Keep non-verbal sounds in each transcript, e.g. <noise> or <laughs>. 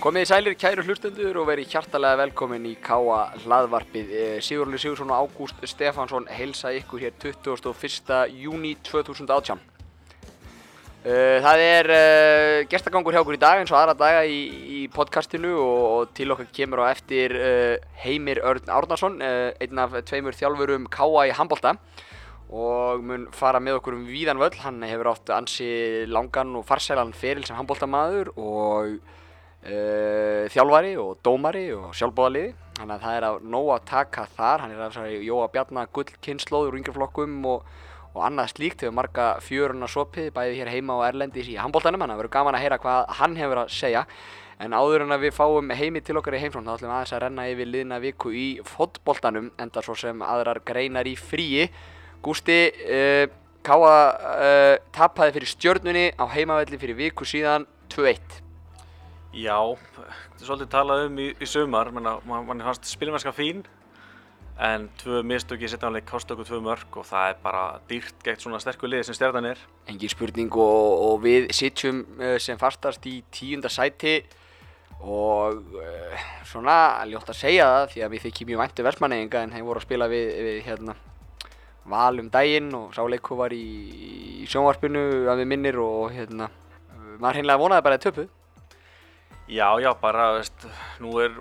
Komið í sælir kæru hlustendur og verið hjartalega velkomin í Káa hlaðvarpið. Sigurli Sigursson og Ágúst Stefánsson heilsa ykkur hér 21. júni 2018. Eh, Það er uh, gestagangur hjá okkur í dag eins og aðra daga í, í podcastinu og, og til okkar kemur á eftir uh, Heimir Örn Árnason, uh, einn af tveimur þjálfurum Káa í handbolta og mun fara með okkur um víðan völl. Hann hefur átt ansi langan og farsælan feril sem handboltamaður og uh, þjálfari og dómari og sjálfbóðaliði. Þannig að það er að nóg að taka þar. Hann er að þessari Jóa Bjarnar gullkynnslóður úr yngreflokkum og, og annað slíkt. Hefur marga fjöruna sopið bæði hér heima og erlendis í handboltanum. Þannig að verður gaman að heyra hvað hann hefur að segja. En áður en að við fáum heimi til okkar í heimsón þá ætlum við aðeins að renna yfir liðna viku í fótboltanum enda svo sem aðrar greinar í fríi. Gústi, uh, Káa uh, tapaði fyrir stjörnunni á heimavelli fyrir viku síðan 2-1. Já, svolítið talað um í, í sumar, mann man fannst spilumennska fín en tvö mistök í setjanleik kosti okkur tvö mörg og það er bara dýrt gegn svona sterkur lið sem stjarnan er. Engin spurning og, og við sitjum uh, sem fastast í tíunda sæti og uh, svona ljótt að segja það því að við þykjum mjög væntu versmanneginga en þeir voru að spila við, við hérna val um daginn og sáleiku var í, í sjónvarpinu að við minnir og hérna maður hreinlega vonaði bara að töpu Já, já, bara, veist, nú er,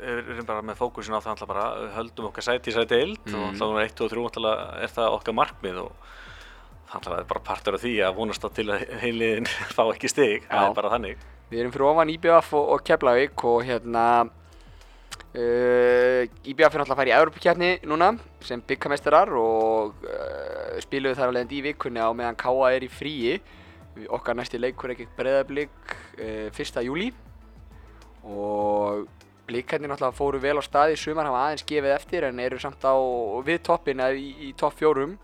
er, erum bara með fókusin á það alltaf bara, við höldum okkar sæti í sæti eild Mhm. og alltaf núna 1 og 3 alltaf er það okkar markmið og það alltaf er bara partur af því að vonast á til að heiliðin <laughs> fá ekki stig, það Já. er bara þannig. Við erum fyrir ofan IBF og, og Keflavík og hérna uh, IBF er náttúrulega að fara í Evropakefni núna sem byggameistarar og uh, spiluðu þar alveg í vikunni á meðan Káa er í fríi Við- okkar næsti leikur er gegn Breiðablík uh, 1. júli og blikarnir náttúrulega fóru vel á stað í sumar hafa aðeins gefið eftir en eru samt á við toppin eða í, í topp fjórum.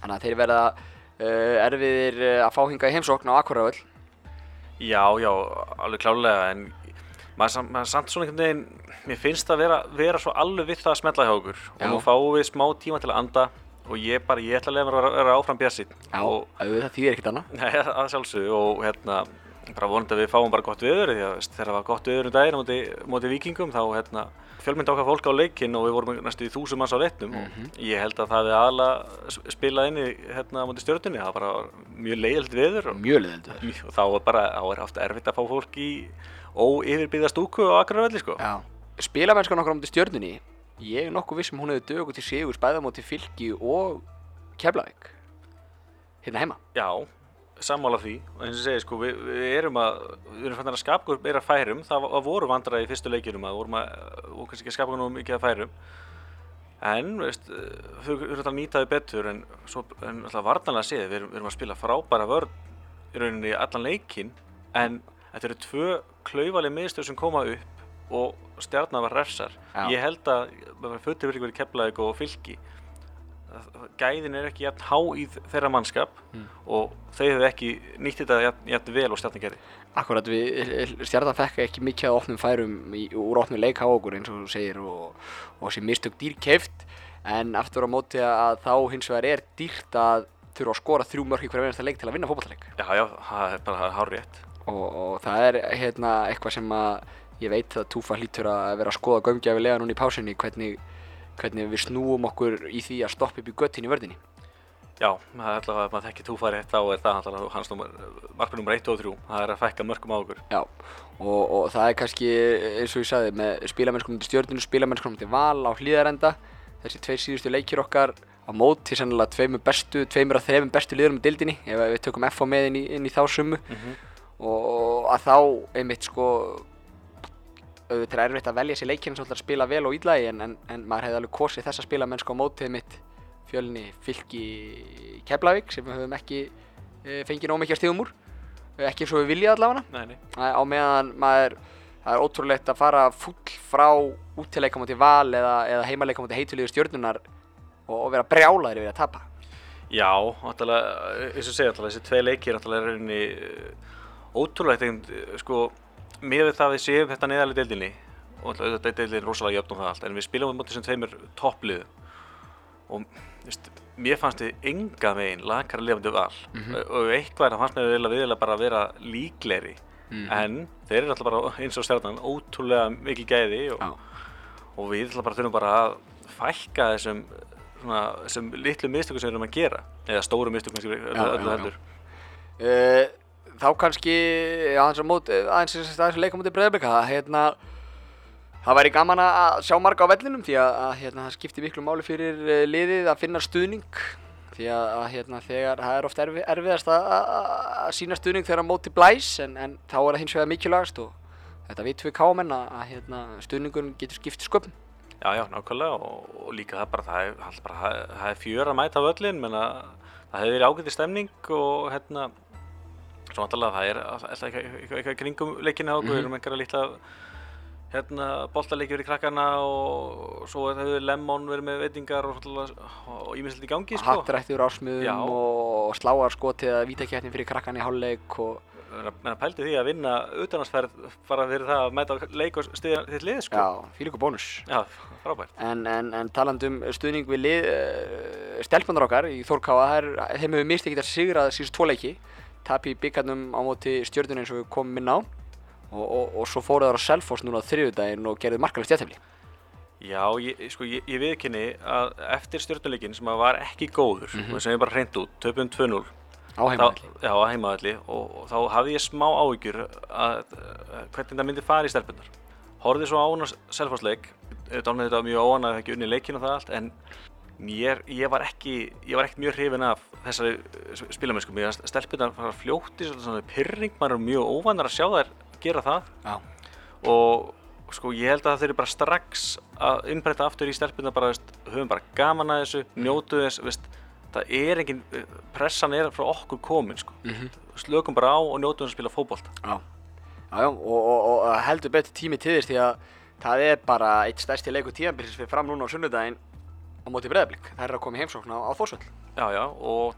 Þannig að þeir verða uh, erfiðir uh, að fá hinga í heimsókn á Akureyvöll Já, já, alveg klálega en maður, maður samt svona einhvern veginn mér finnst það vera, vera svo alveg við það að smetla hjá okkur. Já. og nú fáum við smá tíma til að anda og ég bara, ég ætla að mér að vera, áfram björnsinn Já, og auðvitað þýðir ekkert annað. <laughs> Nei, að sjálfsögðu og hérna bara vonandi að við fáum bara gott viður því að þegar það var gott viður um daginn á móti, móti vikingum þá hérna fjölmynd okkar fólk á leikinn og við vorum næstu í þúsum manns á leiknum Mhm. og ég held að það við aðalega spilað inn í hérna stjórnunni, það var mjög leiðild viður og og þá er bara, þá er haft erfitt að fá fólk í óyfirbyggða stúku á Akureyravelli sko. Spilamennskan okkar á mútið stjörnunni Ég er nokkuð viss um hún hefur dögu til sigur spæða mútið fylki og Keflavík Hérna heima Já, sammála því. Og eins og segi sko, við, við erum að við erum fannar að skapa okkur meira færum. Það, það voru vandræði í fyrstu leikjunum að vorum að, og kannski ekki að skapa okkur nú mikið að færum. En, veist, þau eru alltaf að nýta þau betur en, svo, en alltaf varnanlega séð, við erum, við erum að spila frábæra vörn í rauninni allan leikinn. En þetta eru tvö klaufaleg miðstöð sem koma upp og stjarnar var refsar. Já. ég held að fötur virkið verið keflaðið og fylki gæðin er ekki jafn há í þeirra mannskap Mm. og þau hefur ekki nýtt þetta jafn vel og stjarnan gerði Akkurat við stjarnan fekk ekki mikið að opnum færum í, úr opnum leik á okkur eins og þú segir og, og þessi mistök dýr keift en aftur á móti að þá hins vegar er dýrt að þurfa að skora þrjú mörk í hverja einasta leik til að vinna fótballleik Já, já, það er bara hár rétt og, og það er hérna eitthvað sem að ég veit að Túfa hlýtur að vera að skoða gömgjafilega núna í pásinni hvernig, hvernig við snúum okkur í því að stoppa upp í göttin í vördinni Já, það er alltaf að maður þekki túfari þá er það alltaf hans markmið nummer 1 og 3 það er að fækka mörgum á okkur. Já, og, og það er kannski eins og ég sagði með spilamennskum til stjórnunu, spilamennskum til val á hlýðarenda þessi tveir síðustu leikir okkar á móti sennilega tveimur bestu, tveimur af þreifum bestu liðurum í dildinni ef við tökum F á með inn í, inn í þá sumu og, og að þá einmitt sko auðvitað er erfitt að velja sér leikinn sem ætlar að spila vel og illa í en, en, en maður hefði alveg kosið þessa spilamennsku á mótið mitt fjölni fylki Keflavík sem við höfum ekki e, fengið nóg mikið að stigum úr. Ekki eins og við viljað allavega. Nei, nei, á meðan maður það er ótrúlegt að fara full frá útileika mútið val eða, eða heimaleika mútið heitulíður stjórnunar og, og vera brjálaður yfir að tapa. Já, náttúrulega, eins og segja, náttúrulega, þessi tvei leikir náttúrulega er rauninni uh, ótrúlegt uh, sko, með það að við séum þetta neðalega deildinni og þetta er deildin rosalega jöfn og það allt, en við spilum á móti sem tveimur topplið og, veist, mér fannst þið enga veginn lakara lifandi val Mhm. og eitthvað er það fannst að viðlega bara að vera líkleri Mhm. en þeir eru alltaf bara eins og stjarnan ótrúlega mikil gæði og, Já. og við alltaf bara þurfum bara að fækka þessum, svona, litlu mistökum sem við erum að gera eða stóru mistökum sem við Já, öllu, já, þá kannski aðeins að mót, aðeins að aðeins að leika mútið breyðablika það hérna það væri gaman að sjá marga á vellinum því að, að hérna, það skiptir miklu máli fyrir uh, liðið að finna stuðning því að, að hérna, þegar það er oft erfi, erfiðast að, að, sína stuðning þegar móti blæs en, en þá er það hins vegar mikilvægast og þetta vitum við kámenn að, hérna, stuðningun getur skipt sköpum. Já, já, nákvæmlega og, og líka það bara, það er, það er, fjör að mæta völlin, menna það hefur verið ágæti stemning og hérna, svo náttúrulega það er alltaf eitthvað, kringum leikina og við erum einhverja litla hérna, boltaleikjur í krakkana og svo hefur Lemon verið með veitingar og, ímislegt í gangi, sko. hattrættur ásmiðum Já. og sláarskotið að vítakettin fyrir krakkan í hálfleik og Menna pældi því að vinna utanarsferð bara fyrir það að mæta leik og stiðja þitt lið, sko. já, fyrir ykkur bónus Já, frábært. En, en, en talandi um stuðning við lið, uh, stelpunar okkar í Þórkáa, þeim hefur mist ekkert að sigra síðust tvo leiki. Tap í byggarnum á móti stjörnun eins og við komum inn á. Og, og, og svo fóruð þar á Selfoss núna á þriðjudaginn og gerðu markalegt stjættefli. Já, ég, sko, ég, ég viðkynni að eftir stjórnuleikin sem var ekki góður, Mhm. og sem ég bara hreint út, töpum 2-0, Á heimavalli. þá- Já, á heimavalli og, og þá hafði ég smá áhyggjur að, að hvernig það myndi fara í stelpunar. Horfði svo á hana selfhásleik, dálnið þetta var mjög óanað að ekki unni leikin og það allt, en mér, ég var ekki, ég var ekki mjög hrifin af þessari spilamennsku. Mér fannst stelpunar fara fljóti, svona, pyrring, maður er mjög óvanar að sjá þær gera það Já. og sko ég held að þeir eru bara strax að innbreyta aftur í stelpuna bara, veist, höfum bara gaman að þessu, njótu þess, veist, það er engin, pressan er frá okkur komin sko, Mhm. slökum bara á og njótu þess að spila fótbolta. Já. Já, og, og, og heldur betur tími til þess því að það er bara eitt stærsti leikur tíðanbyrðis fyrir fram núna á sunnudaginn á móti breyðablík. Það er að koma í heimsókn á, á Þórsvöll. Já, já, og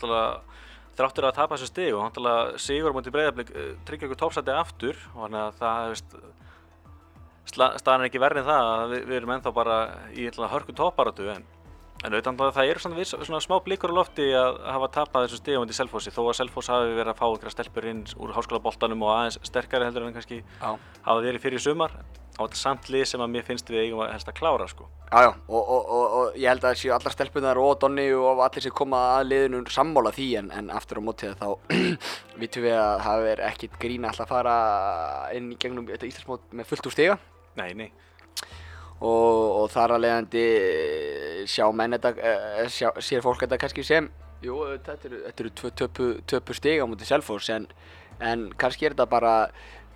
þráttur að tapa þessu náttúrulega sigur á móti breyðarblik tryggja ykkur tópsæti aftur og þannig að það, veist, staðan er ekki verri en það að við, við erum ennþá bara í hörku topparatu en, en auðvitað að það eru svona, viss- svona smá blikur á lofti að hafa tapað þessu á móti Selfossi þó að Selfoss hafi verið að fá ykkur stelpur inn úr háskólaboltanum og aðeins sterkari heldur en kannski Já. hafa verið fyrir sumar á þetta samt lið sem að mér finnst við eigum að helst að klára sko. Já, já, og, og, og, og ég held að séu allar stelpunar og Donni og allir sem koma að liðinu sammála því en, en aftur á mótið þá <clears throat> vitum við að það er ekkit grín alltaf að fara inn í gegnum þetta Íslandsmót með fullt úr stiga Nei, nei, og, og þar að leiðandi eh, sjá menn þetta, eh, sjá, sér fólk þetta kannski sem Jú, þetta eru, þetta eru töpu, töpu stiga á mótið Selfoss en, en kannski er þetta bara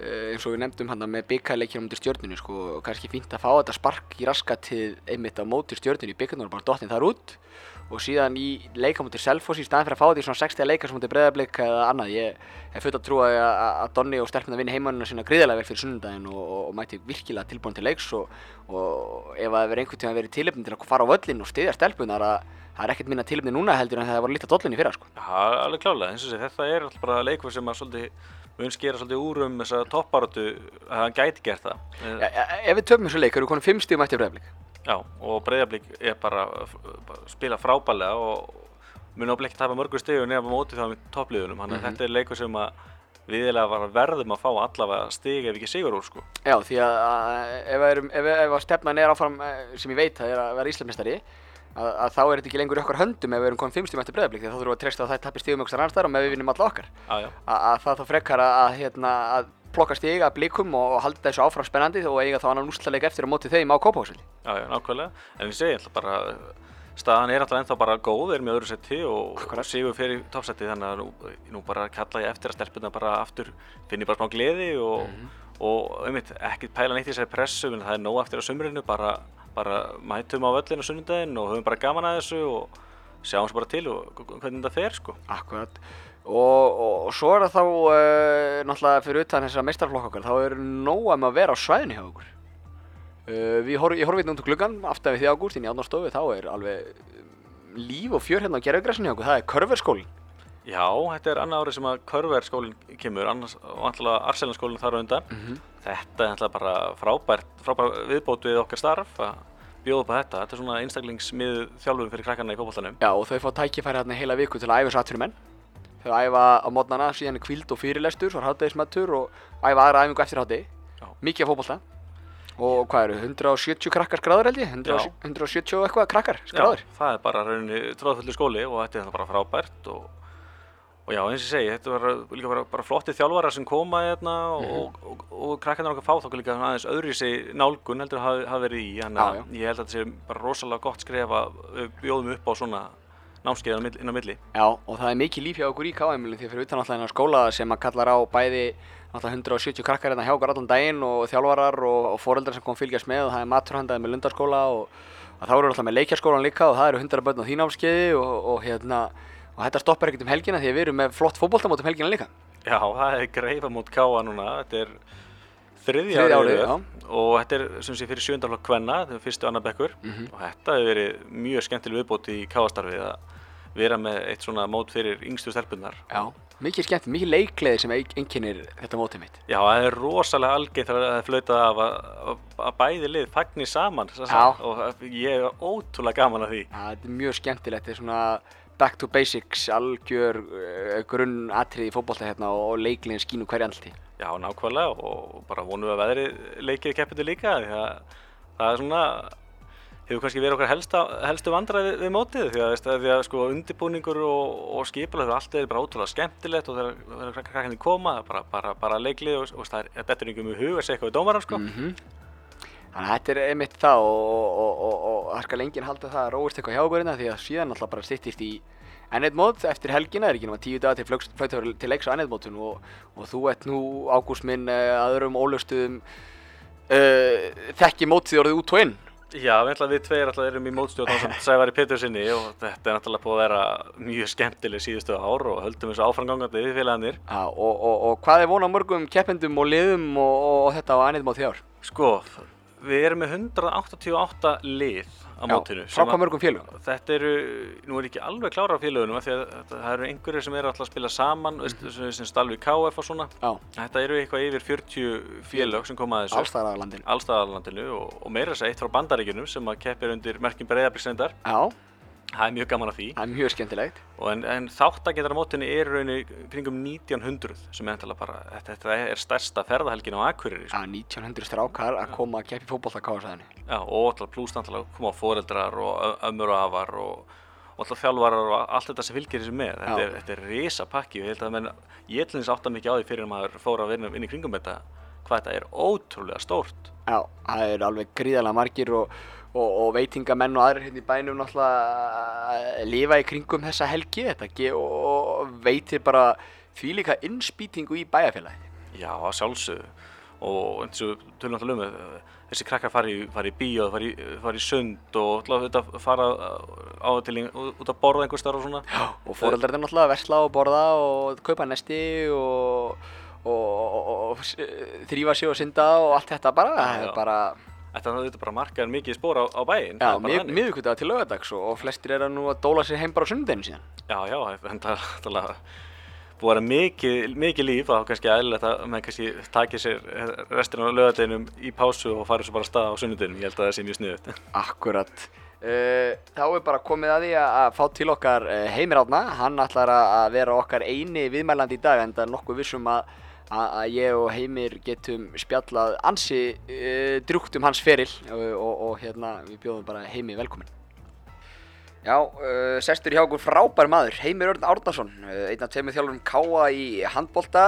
eh, eins og við nefndum hann með byggarleikinu á mótið stjörnunu sko, og kannski fínt að fá þetta spark í raskatið einmitt á mótið stjörnunu í byggarnur og bara dottin þar út og síðan í leika mútið Selfoss í staðan fyrir að fá því svona 60 leika sem mútið breyðarblik eða annað ég hef fullt að trúa að, að, að Donni og stelpuna vinni heimannina sína gríðarlega vel fyrir sunnundaginn og, og, og mæti virkilega tilbúin til leiks og, og ef það hefur einhvern tíma verið tilefni til að fara á völlin og styðja stelpunar að það er ekkert minna tilefni núna heldur en það var lítið dollin í fyrra sko. Já, alveg klálega, eins og sé, þetta er alltaf bara leikur sem að svolítið, mun skera svolítið úr um þessa topparötu að hann gæti gert það. E, ef við töfum þessu leik, erum við konum 5 stíðum eftir breyðarblik Já, og Breiðablík er bara að spila frábælega og mun áblik ekki tapa mörgur stigur nefnum móti þá með toppliðunum, þannig að Mhm. þetta er leikur sem að við eiginlega bara verðum að fá allavega stig ef ekki sigur úr sko. Já, því að, að ef, erum, ef, ef að stefnan er áfram eh, sem ég veit að er að vera Íslandsmeistari að, að þá er þetta ekki lengur okkar höndum ef við erum 5 stíðum eftir breyðarblik því að þá þurfum við að treysta að það tapir stíðum ykkur annar staðar og með við vinnum alla okkar að, að það þá frekar að, að, hérna, að plokka stig að blikum og, og halda þessu áfram spennandi og eiga þá annan úrslaleik eftir á móti þeim á Kópahúsvöldi. já, já, nákvæmlega, en við segjum alltaf bara, staðan er alltaf ennþá bara góð, erum í öðru seti og Akkurat. sigur fyrir toppseti þannig að nú, nú bara kalla ég eftir að stelpuna bara aftur, finn ég bara smá gleði og, og einmitt, ekkert pæla neitt í þessari pressu, en það er nóg eftir á sumrinu, bara, bara mætum á völlin á sunnudaginn og höfum bara gaman að þessu og sjáum svo bara til og hvernig þetta fer sko. Akkurat. Og, og, og svo er það þá uh, náttúrulega fyrir utan þessar meistarflokk okkar, þá er nóg um að vera á svæðinu hjá okkur. Uh, við horf, ég horfði hérna út úr gluggan, aftan við því ágúst, inn í átnarstofu, þá er alveg um, líf og fjör hérna á gerðugræsinu hjá okkur, það er körverskólinn. Já, þetta er annað árið sem að Körverskólinn kemur, annars alltaf Arselanskólinn þar á undan. Mhm. Þetta er alltaf bara frábært, frábært viðbót við okkar starf að bjóða upp á þetta. Þetta er svona einstaklingsmið þjálfum fyrir krakkarna í fótboltanum. Já, og þau fá tækifæri hérna heila viku til að æfa svo atvinnumenn. Þau æfa á mótnana, síðan er kvíld og fyrirlestur, svo er hátæðismættur og æfa aðra æfingu eftir. Já. Mikið af fótbolta. Og hvað eru, 170 krakkar skráður held ég? 100, Já. 170 og eitthvað krakkar skráður? Já, það er bara rauninni tróðfullu skóli og þetta er bara frábært og, og já, eins og ég segi, þetta var líka bara, bara flotti þjálfarar sem koma hérna og, Mhm. og, og, og krakkarnir okkar fá þá líka aðeins öðru sig nálgun heldur að hafa, verið í, þannig að ég held að þetta sé bara rosalega gott skref að við bjóðum upp á svona námskeið inn á milli. Já, og það er mikið líf hjá okkur í KM-ilin því fyrir utan alltaf hennar skóla sem að kallar á bæði alltaf 170 krakkar hérna hjá okkur allan daginn og þjálfarar og, og foreldrar sem kom fylgjast með og það er maturhandaði með lundarskóla og, og þá eru alltaf með leikjarskólan líka og það eru 100 börn á því námskeiði og, og hérna og þetta stoppar ekkert um helgina því við erum með flott fótboltamót um helgina líka. Já, það er greifa mót káa núna, þetta er Þriðja árið og þetta er sem sé fyrir sjöndaflokk kvenna, þetta er fyrstu annar bekkur Mhm. og þetta hefur verið mjög skemmtileg viðbót í káastarfið að vera með eitt svona mót fyrir yngstu stelpunnar. Já, mikið skemmt, mikið leikleði sem einkennir þetta mótið mitt. Já, það er rosalega algengt að það flautað af að, að, að bæði lið fagni saman og ég er ótrúlega gaman að því. Já, þetta er mjög skemmtilegt, þetta er svona back to basics, algjör uh, grunn atrið í fótbolta hérna og, og leiklegin skínu hverja andliti. Já, nákvæmlega og bara vonum við að veðri leikið keppinu líka því að það er svona hefur kannski verið okkar helsta, helstu vandræði við, við mótið því að, veist, að, því að sko undirbúningur og, og skipulega allt er bara ótrúlega skemmtilegt og þegar, þegar krak- krakkarnir koma bara, bara, bara leiklið og, og það er þetta er einhverjum í huga að segja eitthvað við dómaran sko. Mhm. Þannig að þetta er einmitt það og, það skal enginn halda það að róist eitthvað hjá okkur hérna því að síðan alltaf bara styttist í ennett eftir helgina, er ekki náma tíu dagar til flautur til leiks á ennett og, og þú ert nú, Ágúst minn, aðurum ólöstuðum uh, þekki mótið orðið út og inn. Já, við, við tveir alltaf erum í mótstjórn á <laughs> Sævari Pétursinni og þetta er náttúrulega búið að vera mjög skemmtileg síðustu ár og höldum þessu áframgangandi við félagarnir. Já, og, og, og hvað er von á mörgum keppendum og liðum og, þetta á ennett mót þjár? Sko, við erum með 188 lið á mótinu. frá sem hvað að- mörgum félögum? Þetta eru, nú er ekki alveg klára á félögunum af því að það eru einhverjir sem eru alltaf að spila saman, mm sem, stalvi KF og svona. Já, Þetta eru eitthvað yfir 40 félög sem koma að þessu. allstæðarlandin. Allstaðarlandinu og, og meira þess að eitt frá bandaríkjunum sem að keppir undir merkjum breyðabriksendar. Já, Það er mjög gaman af því. það er mjög skemmtilegt. Og en, en þáttagetar á mótinu eru rauninni kringum 1900 sem er endalega bara, þetta, þetta er stærsta ferðahelgin á Akureyri. Sko. Já, 1900 strákar að koma að keppi fótbolta káðsæðinu. Já, og alltaf pluss náttúrulega koma fóreldrar og ö- ömmur og afar og, og alltaf þjálfarar og allt þetta sem fylgir þessu með. Þetta Já. er, þetta er risa pakki og ég held að menn, ég ætlum þess átta mikið á því fyrir að maður fór að vinna inn í kringum þetta hvað þetta er ótrúlega stórt. Já, það er alveg gríðarlega margir og, og, og veitingamenn og aðrir hérna í bænum náttúrulega lifa í kringum þessa helgi þetta og veitir bara þvílíka innspýtingu í bæjarfélagi. Já, að sjálfsögðu og eins og tölum alltaf um það, þessi krakkar fara í, fara í bíó, fara í, sund og alltaf fara á og til út að borða einhver starf og svona. Já, og fóreldrarnir náttúrulega að versla og borða og kaupa nesti og, og, þrífa sig og synda og allt þetta bara, það er bara, Þetta er bara markaður mikið spór á, á bæinn. já, er þannig. miðvíkudag til lögadags og, og flestir eru nú að dóla sér heim bara á sundinu síðan. Já, já, en það er alltaf búið að vera mikið, mikið líf og þá kannski eðlilegt að menn kannski takið sér restina á lögadeginum í pásu og farið svo bara að staða á sunnudeginum. Ég held að það sé mjög sniðut. Akkurat. Uh, þá er bara komið að því að, að fá til okkar uh, Heimir Átna. Hann ætlar að að vera okkar eini viðmælandi í dag en það er nokkuð vissum að, að, ég og Heimir getum spjallað ansi uh, drúgt um hans feril og, og, og hérna við bjóðum bara Heimi velkomin. Já, uh, sestur hjá okkur frábær maður, Heimir Örn Árnason, uh, einn af tveimur þjálfurum Káa í handbolta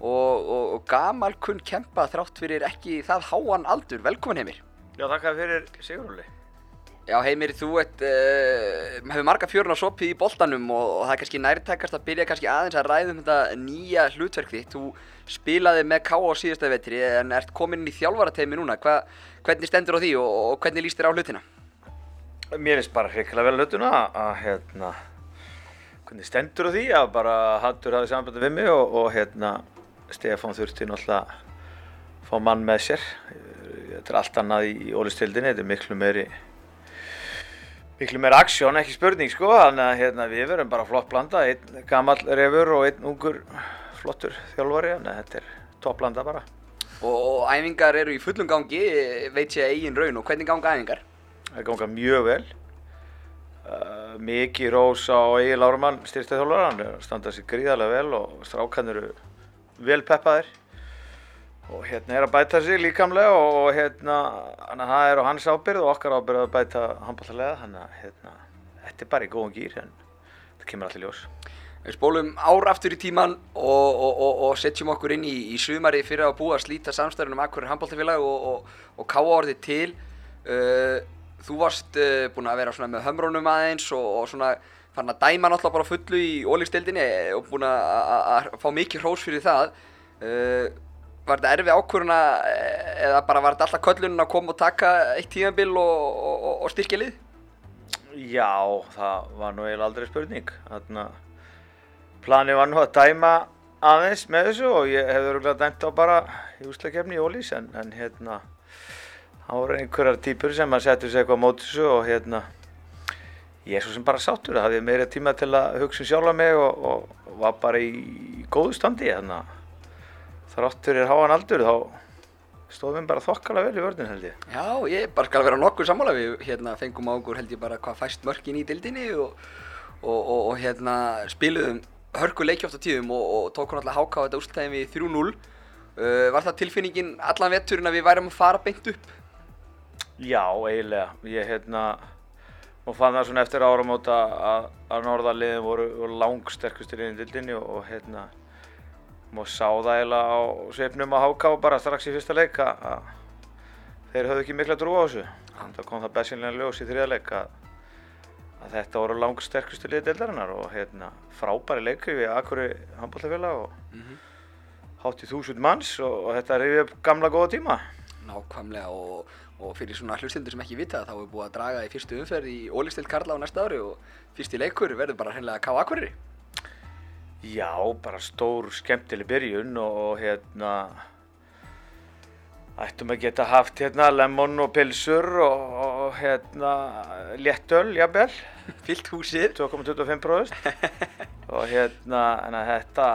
og, og, og gamal kunn kempa þrátt fyrir ekki það háan aldur. Velkomin Heimir. Já, þakka fyrir Sigurúli. Já, Heimir, þú ert, uh, hefur marga fjörun á sopið í boltanum og, og það er kannski nærtækast að byrja kannski aðeins að ræða um þetta nýja hlutverk þitt. Þú spilaði með á síðasta vetri en ert komin í þjálfarateimi núna. Hva, hvernig stendur á því og, og hvernig líst þér á hlutina? Mér finnst bara hrikalega vel hlutuna að hérna, hvernig stendur á því að bara Hattur hafði sambandi við mig og, og hérna, Stefán þurfti náttúrulega að fá mann með sér. Þetta er allt annað í ólistildinni, þetta er miklu meiri, miklu meiri aksjón, ekki spurning sko, þannig að hérna, við verum bara flott blanda, einn gamall refur og einn ungur flottur þjálfari, að þetta er toppblanda bara. Og, æfingar eru í fullum gangi, veit ég eigin raun og hvernig ganga æfingar? Það ganga mjög vel. Uh, mikið rós á Egil Árumann að standa sér gríðarlega vel og strákan eru vel peppaðir og hérna er að bæta sig líkamlega og hérna það er á hans ábyrð og okkar ábyrð að bæta handbóltalega þannig að hérna þetta er bara í góðum gýr en það kemur allir ljós. Við spólum ár aftur í tíman og, og, og, og setjum okkur inn í, í sumari fyrir að búa að slíta samstæðunum Akkurir handbóltafélag og káa orðið til. Uh, þú varst uh, búinn að vera með hömrónum aðeins og svona fann að dæma náttúrulega bara fullu í ólíkstildinni og búinn að fá mikið hrós fyrir það. Uh, var þetta erfið ákvöruna eða bara var þetta alltaf köllunum að koma og taka eitt tímanbill og styrkja lið? Já, það var nú eiginlega aldrei spurning. Þannig að Planið var nú að dæma aðeins með þessu og ég hefði öruglega dæmt á bara í úsleikefni í Ólís en, en hérna það voru einhverjar týpur sem að setja sér eitthvað á mót þessu og hérna ég er svo sem bara sáttur það hafði meira tíma til að hugsa um sjálfa mig og, og var bara í, góðu standi þannig að þráttur er háan aldur þá stofum bara þokkalega vel í vördun held ég. Já, ég bara skal vera nokkuð sammála við hérna fengum á okkur held ég bara hvað fæst mörkin í dildinni og, og, og hérna spiluðum hörku leikjóft á tíðum og, og tók hún alltaf háká þetta úrslutæðin við 3-0 uh, Var það tilfinningin allan vetturinn að við værum að fara beint upp? Já, eiginlega. Ég hérna og fann það svona eftir áramóta að, að norðarliðin voru, voru langsterkustir inn í dildinni og, og hérna og sá það eiginlega á sveipnum að háká bara strax í fyrsta leik að þeir höfðu ekki mikla trú á þessu. Það kom það besinlega ljós í þriða leik að að þetta voru langt sterkustu liðið deildarinnar og hérna frábæri leikri við Akuri handballafélag og mm -hmm. hátt í þúsund manns og, og þetta reyði upp gamla góða tíma. Nákvæmlega og, og fyrir svona hlustildur sem ekki vita þá er búið að draga í fyrstu umferð í Ólistild Karla á næsta ári og fyrsti leikur verður bara hreinlega ká Akuri. Já, bara stór skemmtileg byrjun og, og hérna ættum að geta haft hérna lemon og pilsur og og hérna léttöl, jafnvel. Fyllt húsið. 2,25% <laughs> og hérna þetta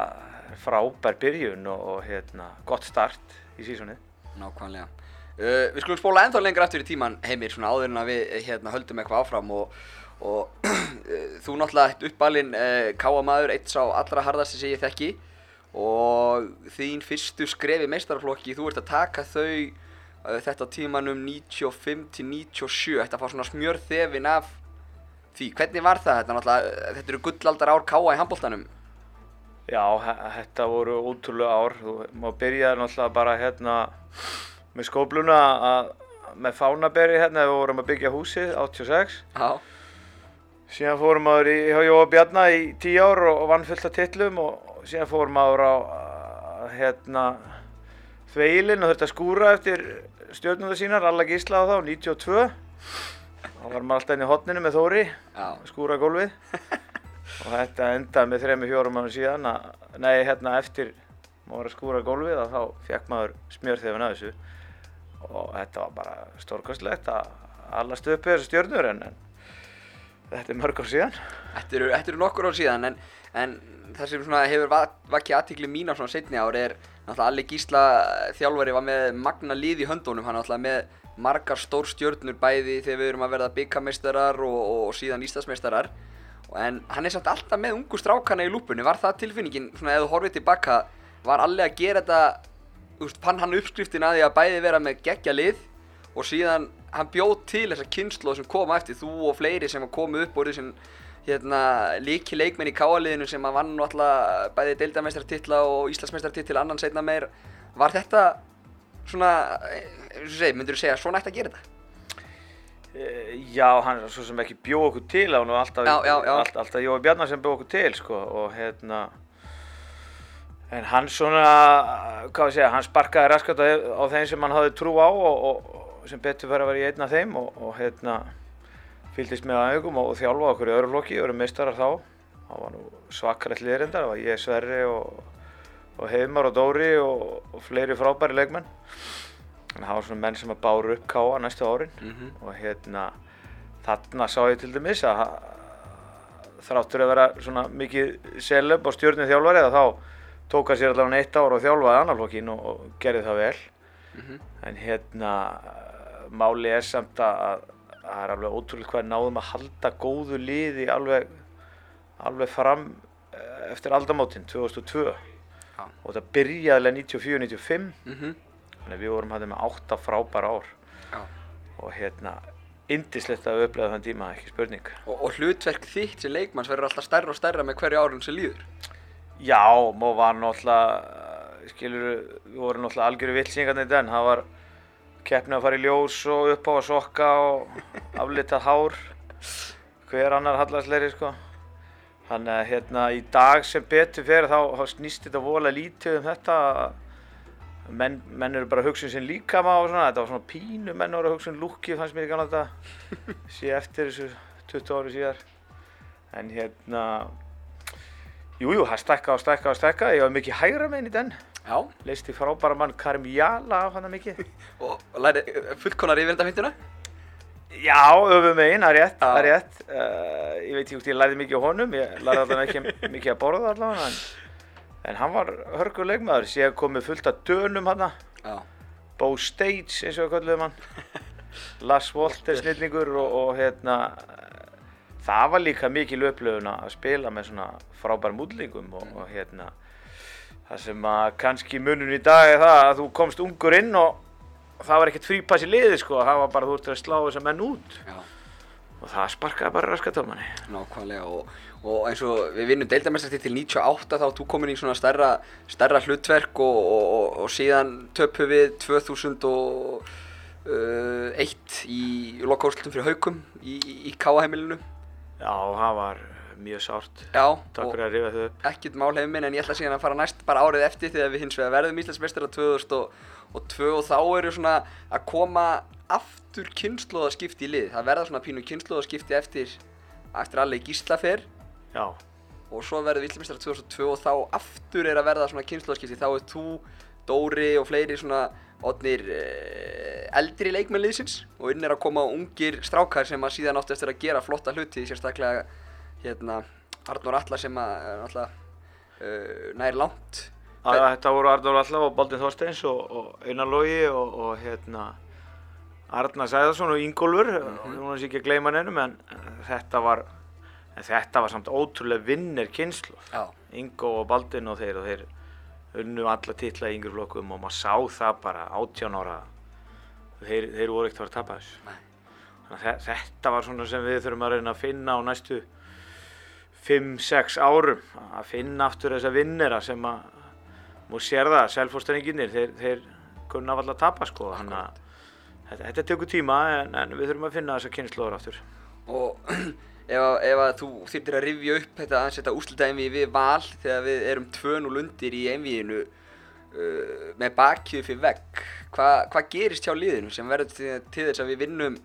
er frábær byrjun og, og hérna gott start í sísonið. Nákvæmlega. Uh, Við skulum spóla ennþá lengra aftur í tíman heimir svona áður en að við hérna höldum eitthvað áfram og, og <clears throat> þú náttúrulega eitt uppalinn uh, káamaður eitt sá allra hardasti sem ég þekki og þín fyrstu skrefi meistarflokki þú ert að taka þau þetta tímanum 95 til 97 þetta fá svona smjörð þefin af því, hvernig var það? Þetta, þetta eru gullaldar ár káa í handbóltanum Já, þetta voru ótrúlega ár. Þú má byrjaði náttúrulega bara hérna með skópluna að, með fánaberi hérna við vorum að byggja húsið 86 Já. Síðan fórum áður í Jóa Bjarnar í 10 ár og vann fullt af tillum og síðan fórum áður á hérna þveilin og þurfti að skúra eftir stjórnum sínar, alla gísla á þá, 92 þá var maður alltaf inn í hotninu með Þóri skúra gólfið. <laughs> Og þetta endaði með 3-4 mánu síðan að, nei, hérna eftir maður að skúra gólfið og þá fekk maður smjörþefin að þessu. Og þetta var bara stórkostlegt að alla stöpið þessu stjórnur en, en þetta er mörg ár síðan. Þetta eru, þetta eru nokkur ár síðan en, en það sem hefur vakið aðtíkli mín á svona setni ár er náttúrulega Alli Gísla þjálfari var með magna lið í höndunum. Hann náttúrulega með margar stór stjórnur bæði þegar við erum að verða byggameistarar og, og, síðan ístasmeistarar en hann er samt alltaf með ungu strákana í lúpunni. Var það tilfinningin, svona eða þú horfið tilbaka var Alli að gera þetta úst, fann hann uppskriftin að því að bæði vera með geggja lið og síðan hann bjóð til þessa kynslu sem koma eftir þú og fleiri sem komu upp og þessin hérna, líki leikmenn í káaliðinu sem að vann alltaf bæði deildamestartitla og Íslandsmestartitla annan setna meir var þetta svona, myndur þú segja, svona ætti að gera þetta? Eh, já, hann er svo sem ekki bjóð okkur til á hann og alltaf, já, já, já. alltaf, alltaf Jói Bjarnar sem bjóð okkur til sko og hérna en hann svona, hvað ég segja, hann sparkaði raskat á, á þeim sem hann hafði trú á og, og sem betur verið að vera í einna þeim og, og hérna fylgist með aðeigum og þjálfa okkur í öðru flokki, öðru meistarar þá. Það var nú svakarlegt liðrindar, það var ég, Sverri og, og Heimar og Dóri og, og fleiri frábæri leikmenn. Að það var svona menn sem að báru upp káa næstu árin mm -hmm. og hérna þarna sá ég til dæmis að þráttur að vera svona mikið selöp á stjórnum þjálfari eða þá tók að sér allavega eitt ár og þjálfaði annar flokkin og, og gerði það vel. Mm -hmm. En hérna máli er samt að það er alveg ótrúlega hvað náðum að halda góðu liði alveg, alveg fram eh, eftir aldamótin 2002 Já. og þetta byrjaði alveg 94-95 Mhm. þannig að við vorum hægt með átta frábæra ár Já. og hérna indislegt að upplega þann tíma, ekki spurning Og, og hlutverk þitt sem leikmanns verður alltaf stærra og stærra með hverju árun sem líður. Já, Mó var náttúrulega skilur, við vorum náttúrulega algjöru villsingarnir den, það var keppni að fara í ljós og upp á að sokka og aflitað hár. Hver annar hallarsleiri sko. Þannig að hérna í dag sem betur fyrir þá, þá snýst þetta vola lítið um þetta menn, menn eru bara að hugsa um sinn líkama og svona, þetta var svona pínu menn voru að hugsa um lúkið fannst mér í gamla þetta sé eftir þessu 20 ári síðar. En hérna Jújú, jú, það stækka og stækka og stækka, ég var mikið hægra meginn í den, Já. leisti frábæra mann Karim Jala af hana mikið. <laughs> Og læri fullkonar yfir þetta myndina. Já, öfum meginn, það er rétt, það er rétt. Uh, ég veit ekki hvort ég lærði mikið á honum, ég lærði allavega ekki <laughs> mikið að borða allavega, en, en hann var hörgur leikmaður, síðan komið fullt af dönum hana, Já. Bo States eins og við kallum hann, <laughs> Lars Wolter snillingur og, og hérna, það var líka mikil upplöfun að spila með svona frábærum útlingum og, og hérna, það sem að kannski munun í dag er það að þú komst ungur inn og það var ekkert frípass í liði sko, það var bara þú ert að slá þessa menn út Já. og það sparkaði bara raskatómanni. Nákvæmlega og, og eins og við vinnum deildamestasti til 98 þá þú komin í svona stærra, stærra hlutverk og, og, og, og síðan töpu við 2001 í lokkáðslutum fyrir haukum í, í, í Káaheimilinu. Já, það var mjög sárt. Já, Takk fyrir að rifa þau upp. ekkert mál hefur minn en ég ætla síðan að fara næst bara árið eftir þegar við hins vegar verðum Íslandsmeistrar 2002 og þá eru svona að koma aftur kynnslóðaskipti í lið. Það verða svona pínu kynnslóðaskipti eftir, eftir alveg gíslafer Já, og svo verður við Íslandsmeistrar 2002 og þá aftur er að verða svona kynnslóðaskipti. Þá er þú, Dóri og fleiri svona odnir eh, eldri leikmennliðsins og inn er að koma ungir strákar sem að síðan áttu eftir að gera flotta hluti, sérstaklega hérna Arnór Alla sem að náttúrulega uh, nær langt. að, þetta voru Arnór Allaf og Baldin Þorsteins og, og Einar Logi og, og hérna Arnar Sæðarsson og Ingólfur, mm -hmm. hún er sér ekki að gleyma neinum en þetta var, en þetta var samt ótrúlega vinnir kynslu. Já. Ingo og Baldin og þeir og þeir unnu alla titla í yngri flokkum og maður sá það bara 18 ára þeir, þeir voru ekkert að fara að tapa þessu Nei. Þannig að þe- þetta var svona sem við þurfum að reyna að finna á næstu 5-6 árum að finna aftur þessa vinnera sem að múið sér það, selfhóstaringinir þeir, þeir kunna af alla að tapa sko þannig að þetta, þetta tekur tíma en, en við þurfum að finna þessa kynnslóður aftur. Og <clears throat> ef, að, ef að þú þyrftir að rifja upp þetta aðeins þetta úslita einvíi við val þegar við erum tvön og lundir í einvíinu uh, með bakið fyrir vegg, hvað hva gerist hjá liðinu sem verður til, til þess að við vinnum,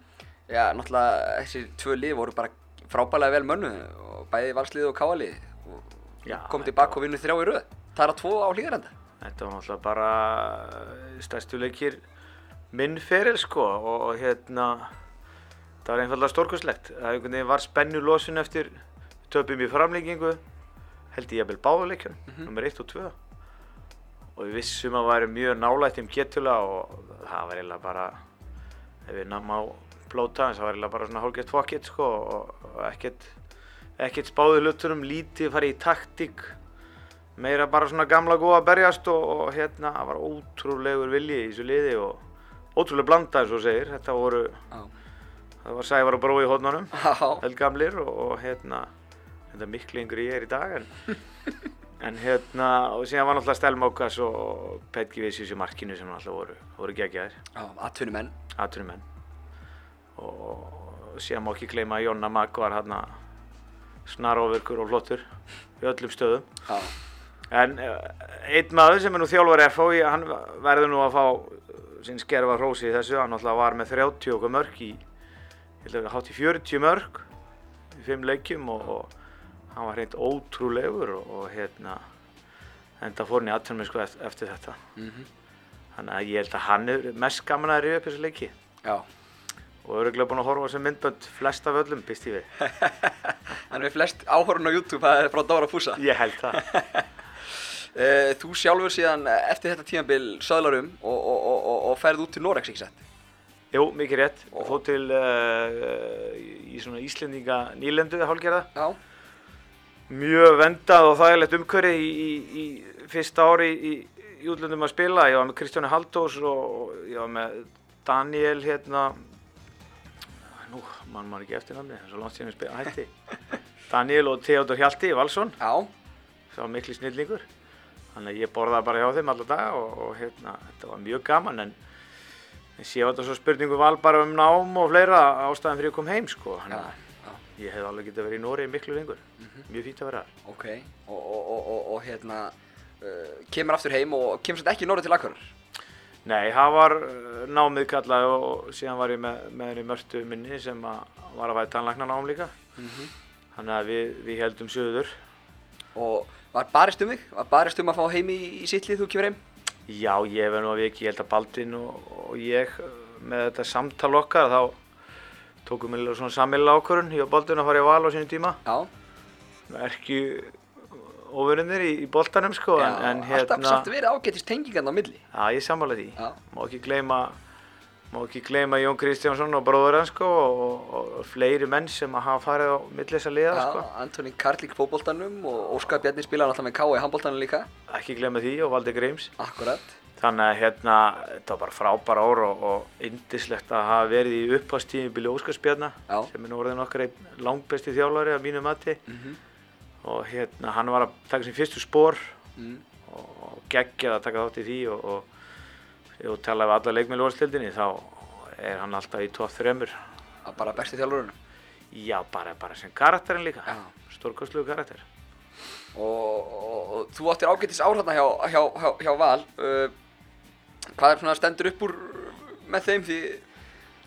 já náttúrulega þessi tvö lið voru bara frábælega vel mönnu og bæði valslið og káalið og Já, þetta tilbaka og vinnu þrjá í röð. Það er að tvo á hlýðarenda. Þetta var náttúrulega bara eh, stærstu leikir minn feril sko og, og hérna það var einfallega stórkustlegt. Það var spennu losun eftir töpum í framlengingu held ég jafnvel báðuleikjum, mm nummer 1 og 2 og við vissum að væri mjög nálægt um getula og það var eiginlega bara ef við náum á blóta það var eiginlega bara svona hálfgett fokkett sko og, og ekkert ekkert spáðu hlutunum, lítið farið í taktík meira bara svona gamla góða berjast og, og hérna það var ótrúlegur vilji í þessu liði og ótrúlega blanda eins og segir þetta voru, Já. það var Sævar og Brói í hodnunum Já. eldgamlir og, og hérna þetta miklu yngri ég er í dag en, <laughs> en hérna og síðan var náttúrulega Stelmókas og Petki Vissius í markinu sem náttúrulega voru, voru geggjaðir Já, atvinnumenn. atvinnumenn og síðan má ekki gleyma að Jonna Magg var hérna snaróverkur og flottur í öllum stöðum Já. En uh, einn maður sem er nú þjálfur FH, hann verður nú að fá uh, sinn skerfa hrósi í þessu, hann náttúrulega var með 30 okkur mörg í, ég held að það hátt í 40 mörg í 5 leikjum og, og hann var hreint ótrúlegur og, og hérna, enda fór hann í aðtörnum sko eftir, þetta. Mm Þannig að ég held að hann er mest gaman að rifja upp þessu leiki Já. Og öruglega búinn að horfa á þessu myndbönd flest af öllum, býst ég við. <laughs> Þannig við flest áhorun á YouTube, það er frá Dóra Fúsa. Ég held það. Uh, <laughs> þú sjálfur síðan eh, eftir þetta tímabil söðlarum og, og, og, og, og ferð út til Norex, ekki sett? Jú, mikið rétt. Og fór til uh, í svona Íslendinga nýlendu hálgerða. Já, Mjög vendað og þægilegt umhverfi í, í, í fyrsta ári í, í útlöndum að spila. Ég var með Kristjáni Haldós og ég var með Daniel hérna, nú, mann maður ekki eftir namni, það er svo langt síðan ég spila hætti. <laughs> Daniel og Theodor Hjalti Valsson, já, það var mikli snillingur. Þannig að ég borðaði bara hjá þeim alla daga og, og hérna, þetta var mjög gaman en sé var þetta svo spurningu val bara um nám og fleira ástæðan fyrir ég kom heim sko. já, Þannig að já, ég hef alveg getið verið í Nóri miklu lengur. Mjög fínt að vera ok. Og, og, og, og, og hérna, uh, kemur aftur heim og kemur svolítið ekki norður til Akureyrar. Nei, það var uh, námið kallað og síðan var ég með, með henni mörtu minni sem að var að væða tannlæknarnám líka. Þannig að við, við heldum söður. Og var barist um þig? Var barist um að fá heim í, í sittlið þú kemur heim? Já, ég verð nú að viki, ég held að Baldvin og, og ég með þetta samtal okkar þá tókum við svona sammeila ákvörun, ég og Baldvin að fara í val á sínum tíma. Já, Erki óverunir í, í boltanum sko, já en, en alltaf hérna, samt verið ágætist tengingan á milli. já, ég sammála því. Já, Má ekki gleyma, má ekki gleyma Jón Kristjánsson og bróður hans sko og, og, fleiri menn sem að hafa farið á milli þessa liða já sko. Antoni Karlík fótboltanum og Óskar Bjarni spilaði alltaf með K.A. í handboltanum líka. Ekki gleyma því og Valdi Greims. Akkurat. Þannig að hérna, þetta var bara frábæra ár og, og indislegt að hafa verið í upphástíðinbili Óskarsbjarna Já. sem er nú orðin okkar einn langbesti þjálfari af mínu mati Mhm. Og hérna hann var að taka sín fyrstu spór Mm. og, geggjað að taka þátt í því og, og, og tala við alla leikmið lóðarstildinni þá er hann alltaf í top 3 Að bara besti þjálfurinn. Já, bara, bara sem karakterinn líka, Já. stórkostlugu karakter. Og, og, þú áttir ágætis áhrifna hjá, hjá, hjá, hjá Val. Uh, hvað er svona stendur upp úr með þeim því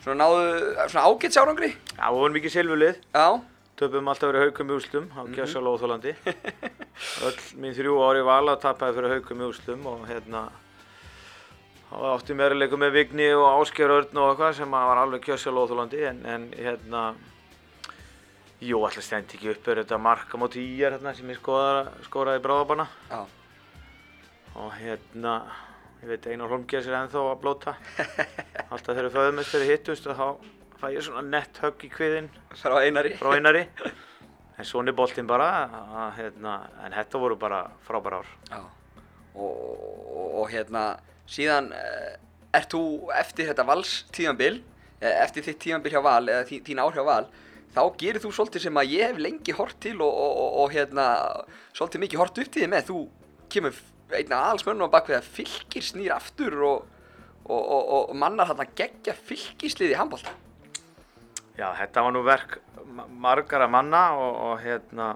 svona náðu svona ágætis árangri? Já, við vorum mikið silfurlið, Já. Töpum alltaf verið haukum í úslum á mm -hmm. Óþólandi. Öll mín þrjú ári vala tapaði fyrir haukum í úslum og hérna átti meira leikum með Vigni og Ásker Örn og eitthvað sem var alveg kjössal óþólandi en, en hérna Jú, alltaf stendi ekki upp er þetta marka móti í er hérna sem ég skoraði bráðabanna og hérna ég veit Einar Holmgjers er ennþá að blóta alltaf þegar föðumestari hittust og þá fæ ég svona nett högg í kviðinn. Frá Einari. frá Einari. En svona er boltinn bara að, hérna, en þetta voru bara frábæra ár. Og, og, og hérna síðan uh, ert þú eftir þetta Vals tímanbil eftir þitt tímanbil hjá Val eða þín, þín ár hjá Val þá gerir þú svolítið sem að ég hef lengi hort til og, og, og, og hérna svolítið mikið hort upp til þið með. Þú kemur einna aðalsmönnum á bakvið að fylgir snýr aftur og, og, og mannar hann að gegja fylgislið í handbólta Já, þetta var nú verk ma- margara manna og, og hérna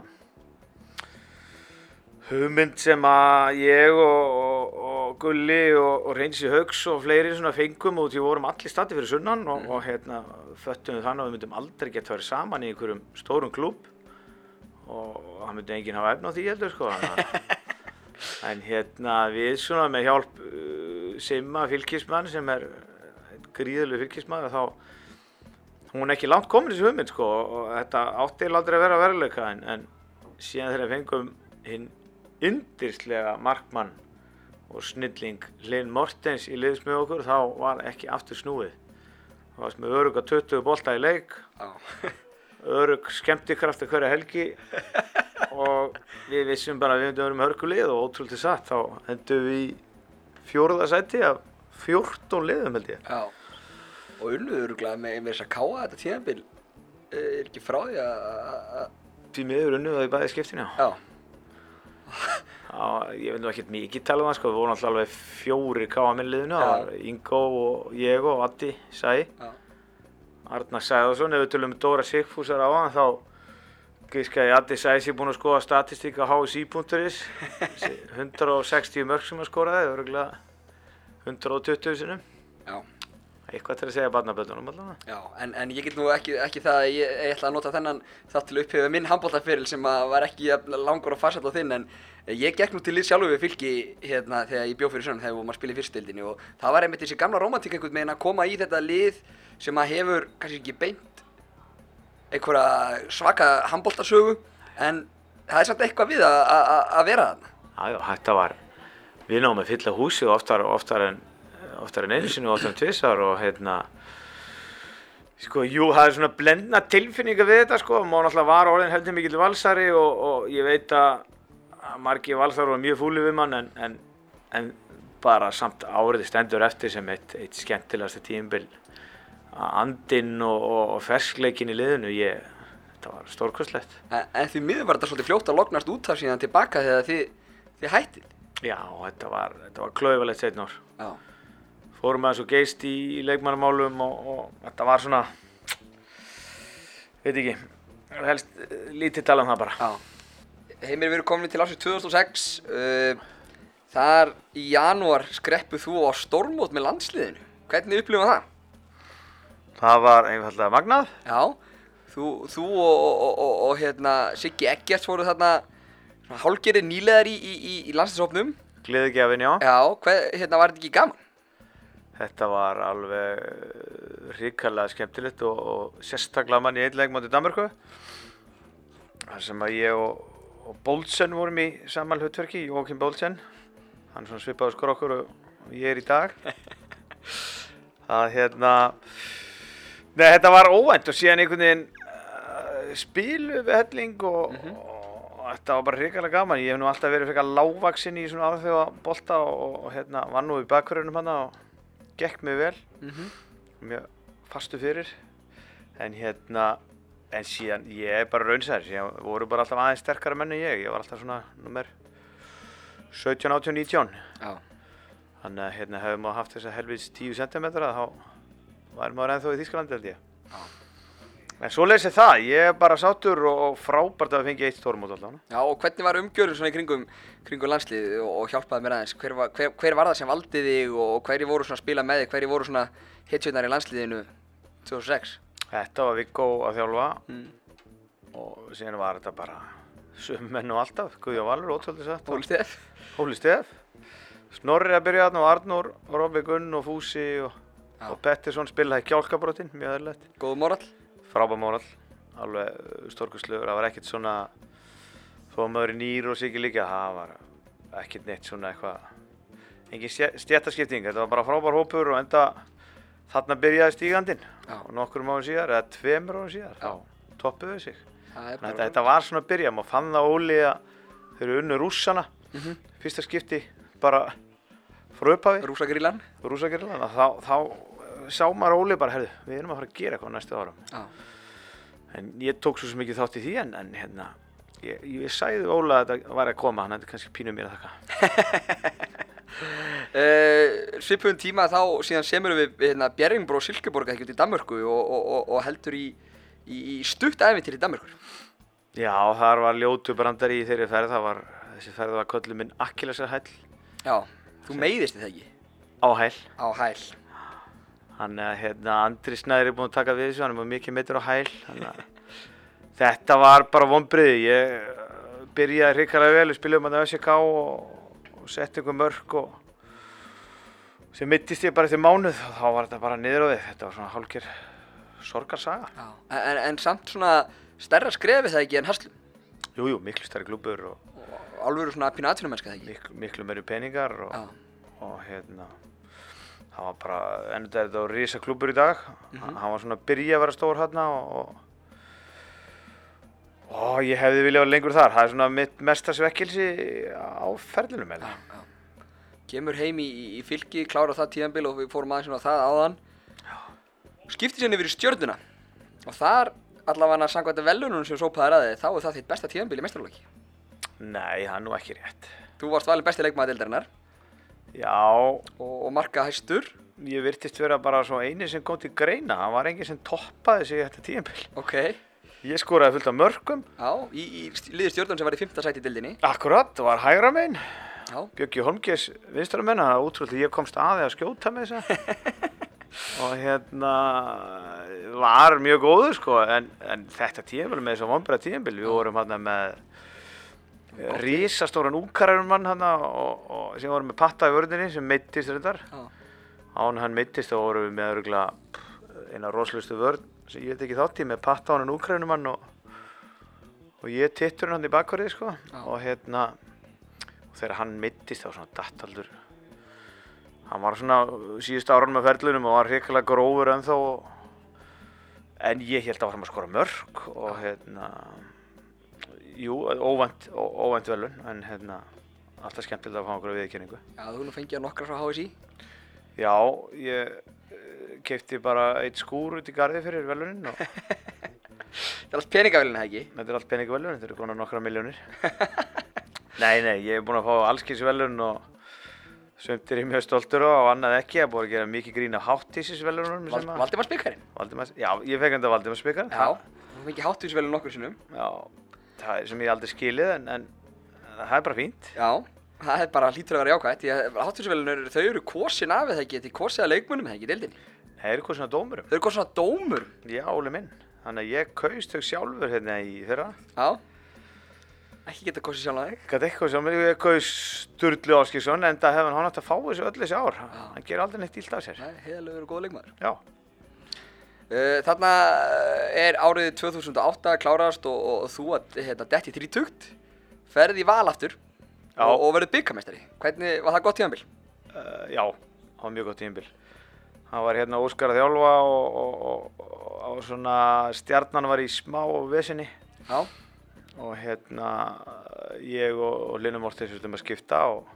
hugmynd sem að ég og, og, og Gulli og, og Reynsi Haugs og fleiri svona fengum og því vorum allir standi fyrir sunnan og, og hérna föttum við þannig að við myndum aldrei geta verið saman í einhverjum stórum klúb og það myndi enginn hafa efna á því heldur sko. <laughs> En hérna við svona með hjálp uh, Simma fylgismann sem er gríðileg fylgismann þá hún er ekki langt komin þessi hugmynd sko og þetta átti aldrei að vera veruleika en, en síðan þegar fengum hinn yndirslega markmann og snilling Linn Mortens í liðs með okkur þá var ekki aftur snúið. Það varst með öruga 20 bolta í leik <laughs> örug skemmtikraft að hverja helgi <laughs> og við vissum bara að við að með hörkulið og ótrúlega satt. Þá endum við í fjóruða sæti af 14 liðum held ég. Já. Og unnuður með, með þess að káa þetta tímanbil er ekki frá því að því miður unnum það í bæði skiptinu Já. <laughs> Já, ég vil nú ekkert mikið tala um það sko, við vorum alltaf alveg fjóri káa minnliðinu, það Já. var Ingo og ég og Addi, Sæ. Arnar Sæðarsson, ef við tölum um Dóra Sigfúsar á hann, þá gíska ég Addi Sæ sé búinn að skoða statistík á HSI.is, 160 mörg sem að skoraði, örgulega 120 sinum, Já. Eitthvað til að segja barnaböldunum allavega. Já, en, en ég get nú ekki, ekki það að ég, ég ætla að nota þennan þátt til að upphefja minn handbóltaferil sem að var ekki langur og farsall á þinn en ég gekk nú til lið sjálfur við fylki hérna þegar ég bjóð fyrir sönum þegar spila í fyrstildinni og það var einmitt þessi gamla romantík einhvern veginn að koma í þetta lið sem að hefur kannski ekki beint einhverja svaka handbóltasögu en það er samt eitthvað við að, vera þarna. Já, já, þetta var, við náum að fylla húsi oftar, oftar, en, oftar en einu sinni og oftar en tvisar og hérna, Sko, jú, það er svona blendna tilfinninga við þetta, sko. Má náttúrulega var orðin heldur mikill valsari og, og ég veit að að margir valsar var mjög fúli við mann en, en, en bara samt árið stendur eftir sem eitt, eitt skemmtilegasta tímbil. Andinn og, og, og ferskleikin í liðinu, ég, þetta var stórkostlegt. En, því miður var þetta svolítið fljótt að lognast út af síðan tilbaka þegar þið, þið hættið. Já, þetta var, var klauðvalegt setn ár. Fórum aðeins og geist í, í leikmannamálum og, og þetta var svona, veit ekki, helst eh, lítið tala um það bara. Heimir, við erum komin til ásins 2006. Uh, þar í janúar skreppuð þú á stormót með landsliðinu. Hvernig upplifum það? Það var einfallega magnað. Já, þú, þú og, og, og, og hérna, Siggi Eggerts voru þarna hálgerið nýlegar í, í, í, landsliðshópnum. Gleðigjafin, já. Já, hver, hérna var þetta ekki gaman? Þetta var alveg ríkarlega skemmtilegt og, og sérstaklega mann í einn leik motið Danmarku. þar sem að ég og, og Bólsen vorum í saman hlutverki, Jókim Bólsen. Hann svona svipaður skor okkur og ég er í dag. <laughs> Það hérna, neða þetta var óvænt og síðan einhvern veginn uh, spilu við helling og, og þetta var bara ríkarlega gaman. Ég hef nú alltaf verið frekar lágvaksinn í svona aðþjóða bolta og, og hérna vann nú í bakkurunum hann og gekk mig vel. Mm mjög fastu fyrir. En hérna en síðan ég er bara raunsæður síðan voru bara alltaf aðeins sterkara menn en ég. Ég var alltaf svona nummer 17, 18, 19 Já. þannig að hérna hefur maður haft þessa helvits 10 cm þá væri maður ennþá í Þýskalandi held ég. En svo leysið það, ég er bara sátur og, frábært að fengi eitt stórmót allavega Já, og hvernig var umgjörður svona í kringum, kringum landslið og, og hjálpaði mér aðeins? Hver var, hver, hver var það sem valdi þig og, og hverju voru svona að spila með þig? Hverju voru svona hitsveitnar í landsliðinu 2006? þetta var Viggo að þjálfa Mm. og síðan var þetta bara sömu menn og alltaf, Guðjón Valur, ótrúlega satt Óli Steff? Hóli Stef Snorri að byrja þarna og Arnór, Robby Gunn og Fúsi og, og Pettersson spilaði kjálkabrotin, mjög öðrulegt Góð moral? Frábæð mórall, alveg stórkustlugur, það var ekkert svona þó að maður er nýr og sikið líka það var ekkert neitt svona eitthvað engin stjættaskipting, þetta var bara frábær hópur og enda þarna byrjaði stígandinn. Og nokkur árum síðar, eða tveimur árum síðar Já. toppuðu sig. Þetta, þetta var svona að byrja, maður fann það Óli að þau eru unnu rússana. Mhm. fyrsta skipti bara frá upphafi. Rúsagrillan? rússagirlan þá, þá sá maður Óli bara, herðu, við erum að fara að gera eitthvað næstu árum Já. en ég tók svo mikið þátt í því en, en hérna, ég, ég sagði Óla að þetta var að koma, hann hefði kannski pínu mér að þakka <laughs> Uh, Svipum tíma þá síðan semur við hérna, Bjerringbro Silkeborg ekki út í Danmörku og, og, og, og heldur í, í, í stutt æfintir í Danmörkur. já, þar var ljótu brandari í þeirri ferð það var, þessi ferð var köllu minn Akkilesar hæll Já, þú meiðist þið ekki á hæll á hæl. Hann er hérna, Andri Snæður er búinn að taka við þessu, hann er búinn mikið meitur á hæl þannig að þetta var bara vonbriði ég eh, byrjaði hrikalega vel, við spilum að ÖSK og, og setti einhver mörg og sem mittist ég bara eftir mánuð og þá var þetta bara niður á við þetta var svona hálfger sorgarsaga. En, en, samt svona stærra skrefi það ekki en Haslum. jújú, jú, miklu stærri klúbur og Og alvöru svona pínu atvinnumennska það ekki. miklu, miklu meiri peningar og, og hérna það var bara, ennum þetta var risa klúbur í dag. Hann var svona að byrja að vera stór hérna og, og, og ég hefði viljað vera lengur þar. Það er svona mitt mesta svekkilsi á ferlinum eða Kemur heim í, í, fylki, klára það tíðanbíl og við fórum aðeins svona það áðan. Skipti sérni yfir í stjörnuna. Og þar allavega samkvæmt að velunum sem sópaðar að þið, þá er það þitt besta tíðanbíl í mestralóki. nei, það er nú ekki rétt. Þú varst valin besti leikmaður deildarinnar já, og, og marka hæstur. ég virtist vera bara svo eini sem kom til greina það var enginn sem toppaði sig þetta tíðanbíl Ok. ég skoraði fullt af mörgum Já, í, í liði stjórnum sem var í fymta sæti í deildinni. akkurat, það var hægra megin Já. Björki Holmgers vinstra menn það er útrúlega ég komst aðeins að skjóta með þessa <laughs> og hérna var mjög góður sko en, en þetta tíðanbíl með þess að vonbæra tíðanbíl við vorum hérna með risastóran úkararumann hérna og, og sem vorum með patta í vörðinni sem meittist reyndar. Já. án hann meittist vorum við með öruglega eina rosalustu vörð sem ég veit ekki þátt í með patta á hann úkrarunumann og, og ég tittur hann í bakvarið sko. Já. og hérna og þegar hann meittist þá svona dattaldur. Hann var svona síðust árun með ferlunum og var hrikalega grófur ennþá og, en ég held að fara að skora mörg og hérna jú, óvænt, óvænt velun en hérna alltaf skemmtilegt að fá okkur að viðkynningu Já, þú nú fengið nokkra frá HSI. Já, ég kefti bara eitt skúr út í garði fyrir velunin og <laughs> Það er allt peningavélina, ekki? þetta er allt peningvelun, þetta eru konar nokkra miljónir <laughs> Nei, nei, ég er búinn að fá allskins velun og sumt er ég mjög stoltur á og annað ekki, ég er búinn að gera mikið grín á háttísisvelunum Val. Valdimars, já, ég fekk enda Valdimars spikar Já, þú fengið hátvísvélina nokkur sinnum. já, það er sem ég aldrei skilið en, en það er bara fínt Já, það er bara hlýtur að vera jákvæmt. Hátvísvélina, þau eru kosin af eða ekki, þetta er kosið að leikmunum eða ekki, deildinni. Það er eitthvað svona dómurum Þau eru kosin að dómur. Já, Óli minn, þannig að ég kaust þau sjálfur hérna í fyrra Já. Ekki geta kosið sjálf að þig. Gat eitthvað sem ég kaust Sturlu Áskilsson en það hefði hann átt að fá þessu öll þessi ár hann ger aldrei neitt ílt af sér Nei, heiðalegu eru góða leikmaður. Já, þarna er árið 2008 klárast og, og, þú að hérna, detti þrítugt, ferði í val aftur Já. og, og verið byggamestari. Hvernig var það gott tíðanbíl? uh, já, það var mjög gott tímbil hann var hérna Óskar að þjálfa og, og, og, og svona stjarnan var í smá vesinni Já. og hérna ég og, Linnu Mortens viltum að skipta og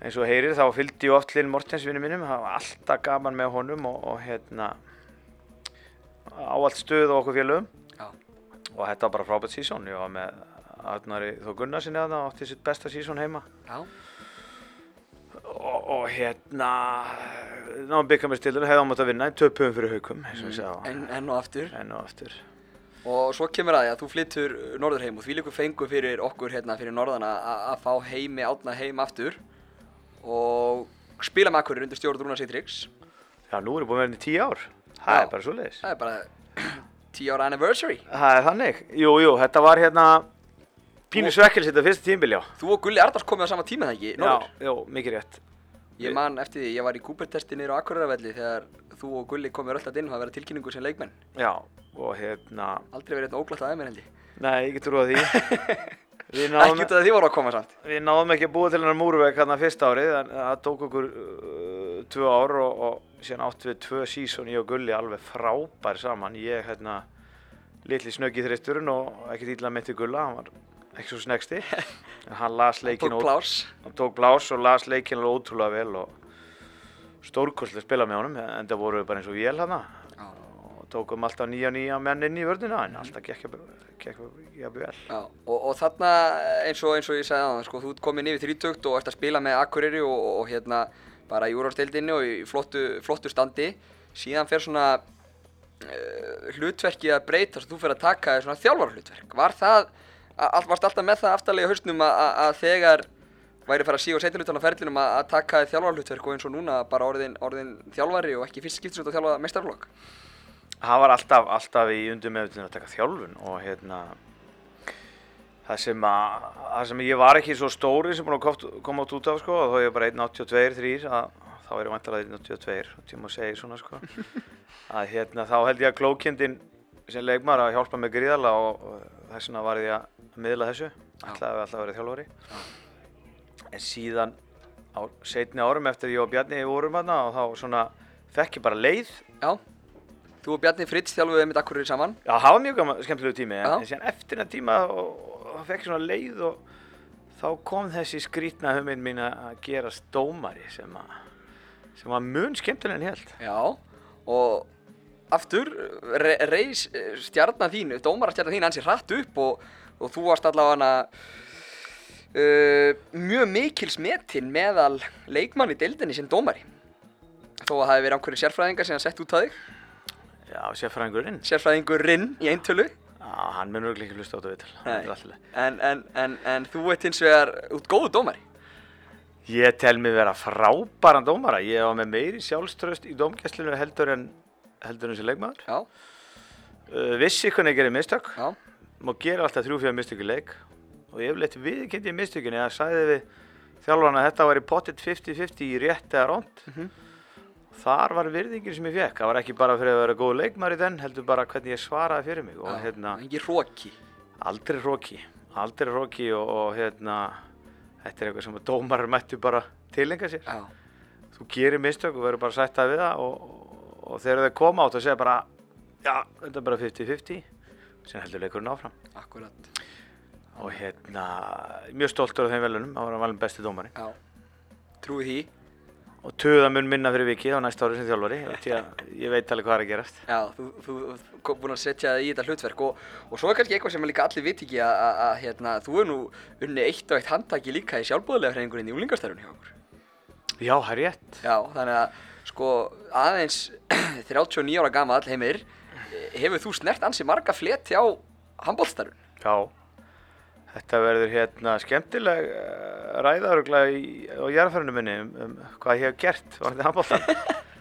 eins og heyrir þá fylgdi ég oft Linn Mortens vinnu mínum, það var alltaf gaman með honum og, og hérna áallt stuð á okkur félögum. Já. og þetta var bara frábært sísón, ég var með Arnari Þó Gunnarsinni að það átti sitt besta sísón heima. Og, og hérna náðum byggja með stilur, hefði ámætt að vinna en töpum fyrir haukum, En, enn og aftur. enn og aftur. Og svo kemur að því að þú flyttur norður heim og því líku fengu fyrir okkur hérna fyrir norðan að fá heimi átna heim aftur. Og spila með akkurir undir stjórn Rúna Sýtryggs. Já, nú erum við búin að vera inn í tíu ár. Það Já. er bara svoleiðis. Það er bara <clears throat> 10 ára anniversary. Það er þannig. Jú, jú, þetta var hérna pínu svekkels þetta fyrsta tímbil, já. Þú og Gulli Ardars komið á sama tíma það ekki, norður? Já, jú, mikið rétt. Ég man eftir því, ég var í Cooper-testi niður á Akureyravelli þegar þú og Gulli komið röldat inn og það verið tilkynningu sem leikmenn. Já, og hérna, Aldrei verið eitthvað óglætt aðeins held ég. nei, ég get trúið því. <laughs> Ekki út af því voru að koma samt. við náðum ekki að búa til hennar múrveg hérna fyrsta árið, en það tók okkur uh, tvö ár og, og síðan áttum við tvö sísón ég og Gulli alveg frábær saman. Ég, hérna, litli snöggi þristurinn og ekkert illa mitt við Gulla, hann var ekki svo snegsti. <laughs> En hann las leikinn Tók plás. hann tók blás og las leikinn alveg ótrúlega vel og stórkostlega spila með honum en það voru bara eins og vél Já. og tókum alltaf nýja nýja menn inn í vörðina en alltaf gekk gekk jafn vel Já, og, og þarna eins og, eins og ég sagði á þú ert komin yfir þrítugt og ert að spila með Akureyri og, og hérna bara í úrvarstildinni og í flottu, flottu standi. Síðan fer svona uh, hlutverki að breyta þú fer að taka svona þjálfarhlutverk var það, all, varst alltaf með það aftalega hausnum að, þegar væri að fara að síga og setja hlutan á ferlinum að, taka þjálfarhlutverk og eins og núna bara orðin, orðin þjálfari og ekki fyrst skiptis út að þjálfa meistarflokk hann var alltaf, alltaf í undir meðvitinu að taka þjálfun og hérna það sem að það sem ég var ekki svo stóri sem búin að koma át út af sko og þá ég bara 1.82 3 að þá er ég vantilega 1.82 og tíma að segja svona sko. <laughs> Að hérna þá held ég að klókindin sem leikmar að hjálpa mig gríðarlega og, og þess vegna var ég að miðla þessu. Alltaf að vera þjálfari. En síðan á setni árum eftir ég og Bjarni vorum þarna og þá svona fekk ég bara leið. Já, þú og Bjarni Fritz þjálfuðu með Akureyri saman Já, það var mjög skemmtilegu tími, en síðan eftir það tíma það fekk svona leið og þá kom þessi skrítna hugmynd mín að að gerast dómari sem, að, sem var mun skemmtilega en held. Já, og aftur re reis eh, stjarnan þín, dómarastjarnan þín ansi hratt upp og, og þú varst allavega uh, mjög mikil smetinn meðal leikmann í deildinni sem dómari. Þó að það hefði verið einhverju sérfræðingar sem hann sett út á þig, Já, sérfræðingurinn. sérfræðingurinn í eintölu, Já, hann mun örugglega ekki hlusta á þetta viðtal. Það en, en, en, en þú ert hins vegar út góðu dómari. Ég tel mig vera frábæran dómara. Ég var með meiri sjálfströst í dómgæslinu heldur en heldur en sem leikmaður. Já, Uh, vissi hvernig ég gerir mistök. já, má gera alltaf þrjú fyrir mistök í leik og ég hef leitt viðkynnti í mistökinni að sagði við þjálfarna að þetta væri pottet 50-50 í rétt eða ránt Mhm. Þar var virðingin sem ég fekk það var ekki bara fyrir að vera góð leikmar í den heldur bara hvernig ég svaraði fyrir mig og hérna Engi hróki. aldrei hróki aldrei hróki og, og hérna þetta er eitthvað sem að dómarar mættu bara tilenga sér Já, þú gerir mistök og verður bara sætt að við það og, og, og þegar þeir koma átt að segja bara Já, þetta er bara 50-50 sem heldur leikurinn áfram Akkurat. og hérna, mjög stoltur af þeim velunum að vera valin besti dómari Já. Trúi því. Og töða mun minna fyrir vikið á næsta ári sem þjálfari því að ég veit alveg hvað er að gerast Já, þú, þú, þú búin að setja það í þetta hlutverk og, og svo er kannski eitthvað sem líka allir viti ekki að, hérna, þú er nú unni eitt og eitt handtaki líka í sjálfbúðlega hreiningunni í úlingastarfunni hjá okkur. Já, það er rétt Já, þannig að sko aðeins <clears throat> 39 ára gamall heimir eh, hefur þú snert ansi marga fleti á handbólstarfun. Já, þetta verður hérna skemmtileg uh, ræðaruglega á jærfærinu minni um, um hvað ég hef gert varðið handbóltan.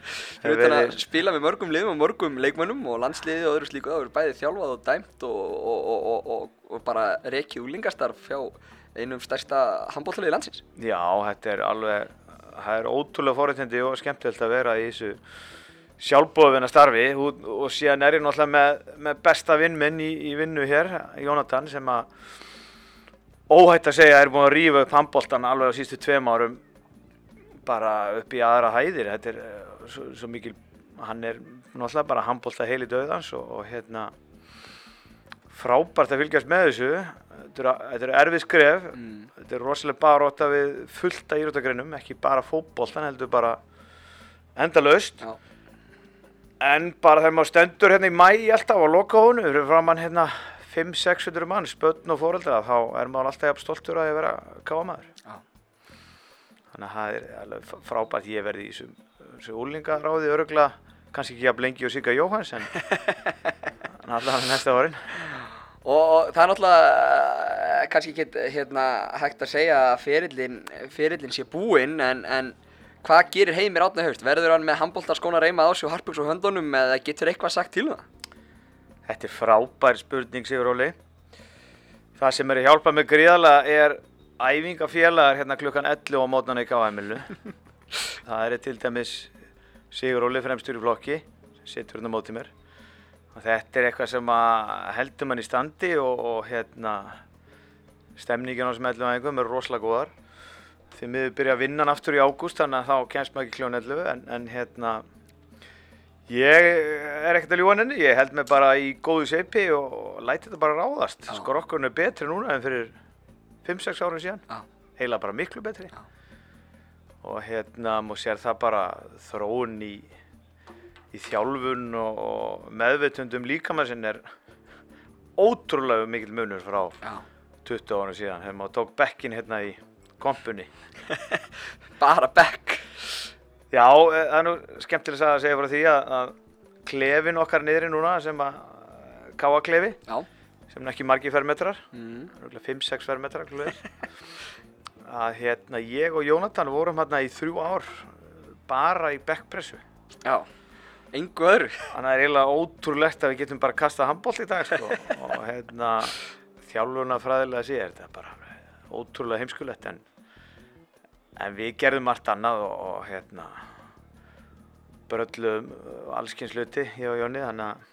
Þú veit <laughs> þannig að spila með mörgum liðum og mörgum leikmönnum og landsliði og öðru slíku það verður bæði þjálfað og dæmt og, og, og, og, og bara rekið úlingastarf hjá einum stærsta handbóltalið landsins. Já, þetta er alveg, það er ótrúlega fórhættindi og skemmtilegt að vera í þessu sjálfbóðvinna starfi og, og síðan er ég náttúrulega með, með besta vinn minn í, í vinnu hér, Jónatan, sem að óhætt að segja er búin að rífa upp handbóltan alveg á sístu tveim árum bara upp í aðra hæðir. Þetta er eh, svo, svo mikil, hann er náttúrulega bara handbólta heil í döðans og, og hérna frábært að fylgjast með þessu. Þetta er, þetta er erfið skref, Mm. þetta er rosalega baróta við fullta íróttagreinum, ekki bara fótboltan, heldur bara endalaust. Já. En bara þegar maður stendur hérna í mæ alltaf á lokahónu, fyrir framann hérna 5-600 mann, spötn og fóreldra, þá er maður alltaf jafn stoltur að vera káamaður. Já. Þannig að það er alveg frábært ég verði í þessu, þessu úlingaráði örugla, kannski ekki jafn lengi og Sigga Jóhanns, en <laughs> allavega næsta árin. Og, og það er náttúrulega eh, kannski ekki hérna, hægt að segja að ferillin, ferillin sé búinn en, en hvað gerir heimir átna haust? Verður hann með handbóltarskóna reymað á sig og harpugs á höndunum eða getur eitthvað sagt til um það? Þetta er frábær spurning, Sigur Óli. Það sem er að hjálpa mig gríðarlega er æfingafélagar hérna klukkan 11 á mótnana í KM-ilu. <laughs> það er til dæmis Sigur Óli fremstur í flokki, sem situr hérna á móti mér. Og þetta er eitthvað sem heldur mann í standi og, og hérna stemningin á þessum 11 æfingum er rosalega góðar. Því miður byrja að vinna aftur í ágúst þannig að þá kemst maður ekki kljóðan 11 en, en hérna Ég er ekkert að ljúa henni, ég held mig bara í góðu seipi og læti þetta bara ráðast. Já. Skrokkurinn er betri núna en fyrir 5-6 árum síðan. Já. Heila bara miklu betri. Já. Og hérna, múið sér það bara þróun í, í þjálfun og, og meðvitundum líkamann sem er ótrúlega mikil munur frá Já. 20 árum síðan. Þegar maður tók bekkin hérna í kompunni. <laughs> Bara bekk. Já, eh, það er nú skemmtilega að segja frá því að, klefin okkar niðri núna sem að káaklefi Já. sem er ekki margi fermetrar, Mm. 5-6 fermetrar <laughs> að hérna ég og Jónatan vorum hérna í þrjú ár eh, bara í backpressu Já. Engu öðru. þannig að það er eiginlega ótrúlegt að við getum bara kastað handbólt í dag sko. og hérna þjálfurna fræðilega sé þetta er bara ótrúlega heimskulegt en, en við gerðum allt annað og, og hérna bröllum allskins hluti ég og Jóni þannig að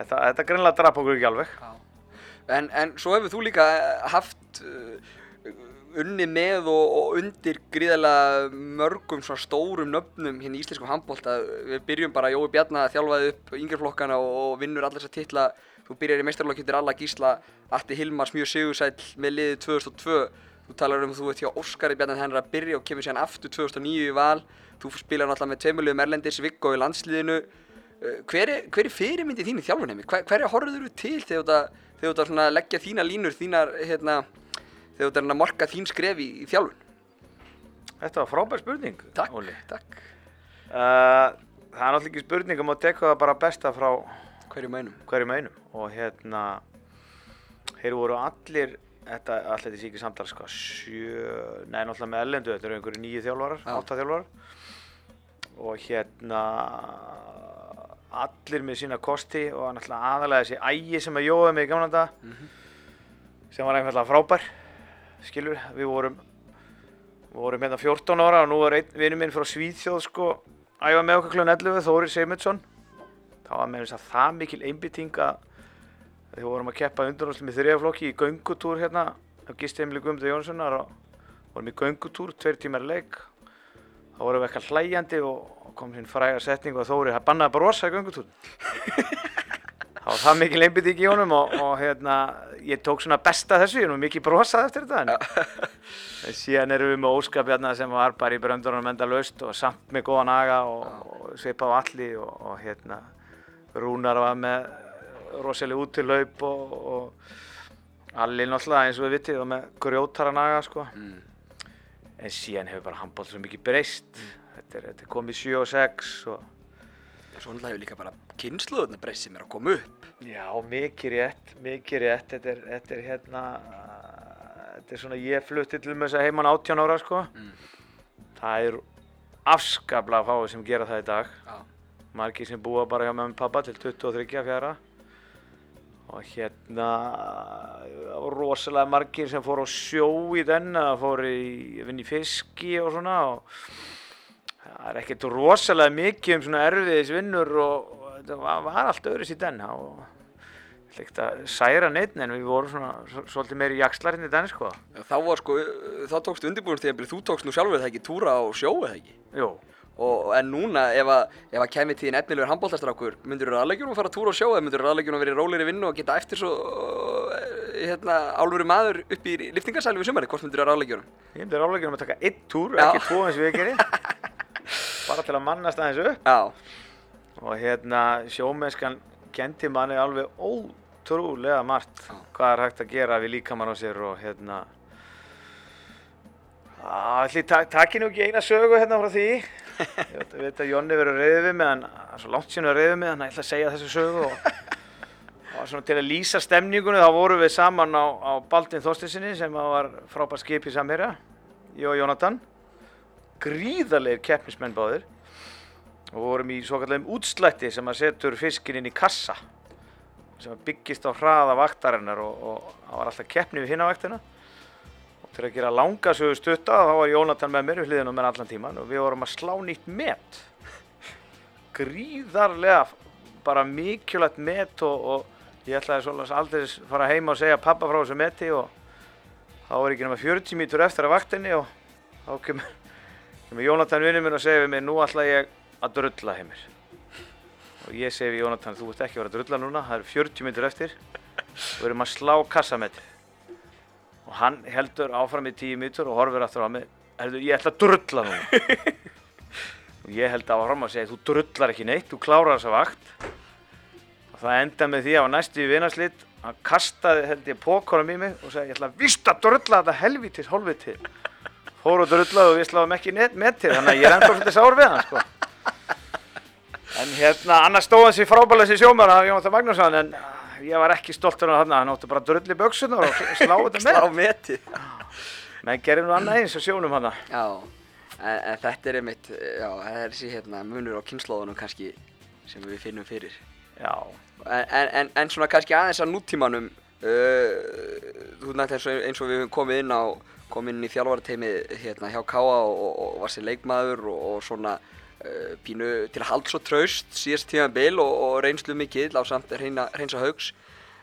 þetta, þetta greinlega drap okkur ekki alveg. En, en svo hefur þú líka haft uh, unni með og, og undir gríðarlega mörgum svona stórum nöfnum hérna í íslenskum handbólta. Við byrjum bara Jói Bjarnar að þjálfaði upp yngjörflokkana og, vinnur allir þess að titla. Þú byrjar í meistarlokk Alla Gísla, Atti Hilmars mjög sigursæll með liðið 2002. Þú talar um að þú ert hjá Óskari Bjarnar hennar að byrja og kemur síðan aftur 2009 í val. Þú spilar náttúrulega með tveimurliðum Erlendis, Viggo í landsliðinu. Uh, hver er, hver er fyrirmyndi þín í þjálfunheimi? Hver, hverja horfður þú til þegar þú ert að- leggja þína línur, þínar, hérna, þegar þú ert að marka þín skref í, í þjálfun? Þetta var frábær spurning Takk, Óli. takk. uh, Það er náttúrulega ekki spurning um að tekka það bara besta frá Hverju mænum? hverjum einum og hérna þeir voru allir þetta, allir þetta sé ekki samtal sko, sjö, nei náttúrulega með ellendu þetta eru einhverju nýju þjálfarar, Já. átta þjálfarar. Og hérna allir með sína kosti og náttúrulega aðalega þessi ægi sem að jóða mig í gamla dag sem var einfallega frábær skilur, við vorum við vorum hérna 14 ára og nú er einn vinur minn frá Svíþjóð sko æfa með okkur klun 11, Þóri Seymundsson þá var með þess að það mikil einbytting að við vorum að keppa undanústum í þriðaflokki í göngutúr hérna á Gistemli Guðmundur Jónssonar og vorum í göngutúr, tveir tímar leik. Þá vorum við eitthvað hlæjandi og, kom sín fræga setning og Þóri að brosa í göngutúrn <laughs> þá var það mikið leimbið í honum og, og hérna, ég tók svona besta þessu, ég er nú mikið brosað eftir þetta en, síðan erum við með óskap hérna sem var bara í bröndunum enda laust og samt með góðan aga og, og svipað á alli og, og hérna Rúnar var með rosalega út til laup og, og Alli náttúrulega eins og við vitið og með grjótara naga sko Mm. en síðan hefur bara handbóll svo mikið breyst þetta, er, þetta er komið 7 og 6 og Svo náttúrulega hefur líka bara kynsluðurna breyst sem er að koma upp. já, mikið rétt, mikið rétt þetta er, þetta er hérna þetta er svona ég flutti til með þess að heimann 18 ára sko Mm. það er afskaplega fáið sem gera það í dag Já. margir sem búa bara hjá mömmu og pappa til 23 fjara og hérna það rosalega margir sem fóru á sjó í den eða fóru í, vinna í fiski og svona og það er ekkert rosalega mikið um svona erfiðis vinnur og, og þetta var, var allt öðris í den. Og ég ætla ekkert að særa neitt en við vorum svona svo- svolítið meiri jakslarinn í den sko. Þá var sko, þá tókstu undirbúin þegar þú tókst nú sjálfur það ekki túra á sjó eða ekki. Jú, Og, en núna ef að, ef að kemur tíðin efnilegur handbóltastrákur, myndur þú aðlegjum að fara að túra á sjó eða myndur þú aðlegjum að vera í rólegri vinnu og geta eftir svo eh, hérna, álfuru maður upp í liftingarsæli við sumari, hvort myndur þú aðlegjum? ég myndi ráðlegjum að taka einn túr, Já. ekki tvo eins og við gerir <laughs> bara til að mannast aðeins upp Já, og hérna sjómennskan kendi manni alveg ótrúlega margt Já. hvað er hægt að gera við líkamann á sér og hérna allir ta takki nú ekki eina sögu hérna frá því ég veit, að Jonni verður reyðið við mig en það er svo langt síðan að reyðið við mig þannig að ég ætla að segja þessu sögu og, og svona til að lýsa stemningunni þá vorum við saman á, á Baldin Þorstinsinni sem að var frábært skip í Samherja ég og Jónatan. Gríðarlegir keppnismenn báðir. Og vorum í svo kallegum útslætti sem að setur fiskinn inn í kassa sem að byggist á hraða vaktarinnar og, það var alltaf keppni við hinna vaktina til að gera langa sögu stutta þá var Jónatan með mér við hliðinu með allan tíman og við vorum að slá nýtt met. Gríðarlega bara mikilvægt met og, og ég ætlaði svolítið aldrei fara heima og segja pappa frá þessu meti og þá var ekki nema 40 mítur eftir að vaktinni og þá kemur, kemur Jónatan vinnur minn og segir við mig nú ætla ég að drulla heimir og ég segi við Jónatan þú ert ekki að vera að drulla núna það eru 40 mítur eftir. Og við erum að slá kassametið og hann heldur áfram í 10 mítur og horfir aftur á mig. Heldur ég ætla að drulla núna. <laughs> Og ég held áfram og segi þú drullar ekki neitt, þú klárar þessa vakt. Og það enda með því að á næstu í vinarslít hann kastaði held ég pókonum í mig og segi ég ætla að drulla þetta helvítis hólfiti fór og drullaði og við sláðum ekki net metið þannig að ég er enda svolítið sár við hann sko. En hérna annars stóð hans í frábælega sér sjómar hann Jónatan Magnússon en ég var ekki stoltur af hann hann átti bara að drulla í böksunar og <laughs> slá þetta með slá meti. menn gerir nú annað eins og sjónum hann Já, en, en þetta er einmitt, já, það er þessi hérna munur á kynnslóðunum kannski sem við finnum fyrir. já, En, en, en, svona kannski aðeins að nútímanum, uh, þú nefnt eins og, eins og við höfum komið inn á, komið inn í þjálfarateimi hérna hjá Káa og, og, og var sér leikmaður og, og svona pínu til að halda svo traust síðast tíma bil og, og reynslu mikill á samt reynsa haugs.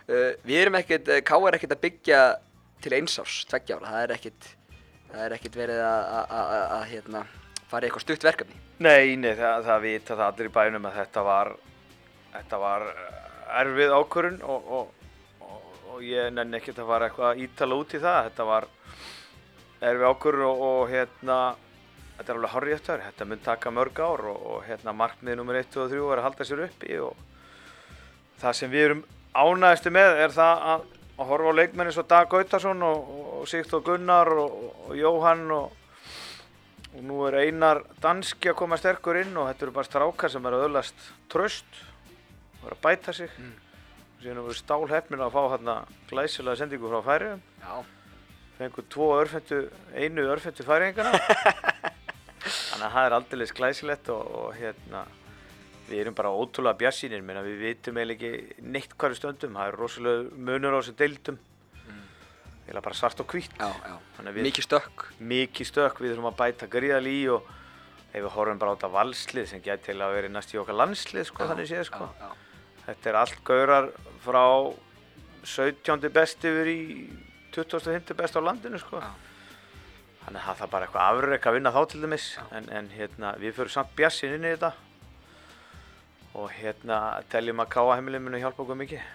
Uh, við erum ekkert, uh, Káa er ekkert að byggja til eins árs, tveggja ára, það er ekkert, það er ekkert verið að, hérna, fara í eitthvað stutt verkefni. Nei, nei, það, það vita það allir í bænum að þetta var, þetta var erfið ákvörun og, og, og, ég nenni ekkert að fara eitthvað ítala út í það. Þetta var erfið ákvörun og hérna, þetta er alveg horrið eftir, þetta mun taka mörg ár og, og hérna markmiði nummer 1 og 3 er að halda sér uppi og það sem við erum ánægðistu með er það að, að horfa á leikmenni svo Dag Gautarsson og, og Sigþór Gunnar og, og Jóhann og og nú er Einar Danski að koma sterkur inn og þetta eru bara strákar sem er að öðlast tröst og er að bæta sig Mm. og síðan erum við stálhefnir að fá hérna glæsilega sendingu frá færiðum Já. fengur tvo örfendu, einu örfendu færiðingana <laughs> þannig að það er aldrei glæsilegt og, og hérna við erum bara ótrúlega bjassínir minna við vitum eiginlega ekki neitt við stöndum það er rosalega munur á þessu deildum eiginlega bara svart og Já, já. Við- Mikið stökk. mikið stökk, við þurfum að bæta gríðal í og ef við horfum bara á þetta valslið sem gæti til að vera næst í okkar landslið sko, þannig séð sko. Já, já. Þetta er allt gaurar frá 17. best yfir í 25. best á landinu sko. Þannig að það er bara eitthvað afrek að vinna þá til dæmis en, en hérna, við fyrir samt bjassin inn í þetta og hérna teljum að káa heimilið muni hjálpa okkur mikið.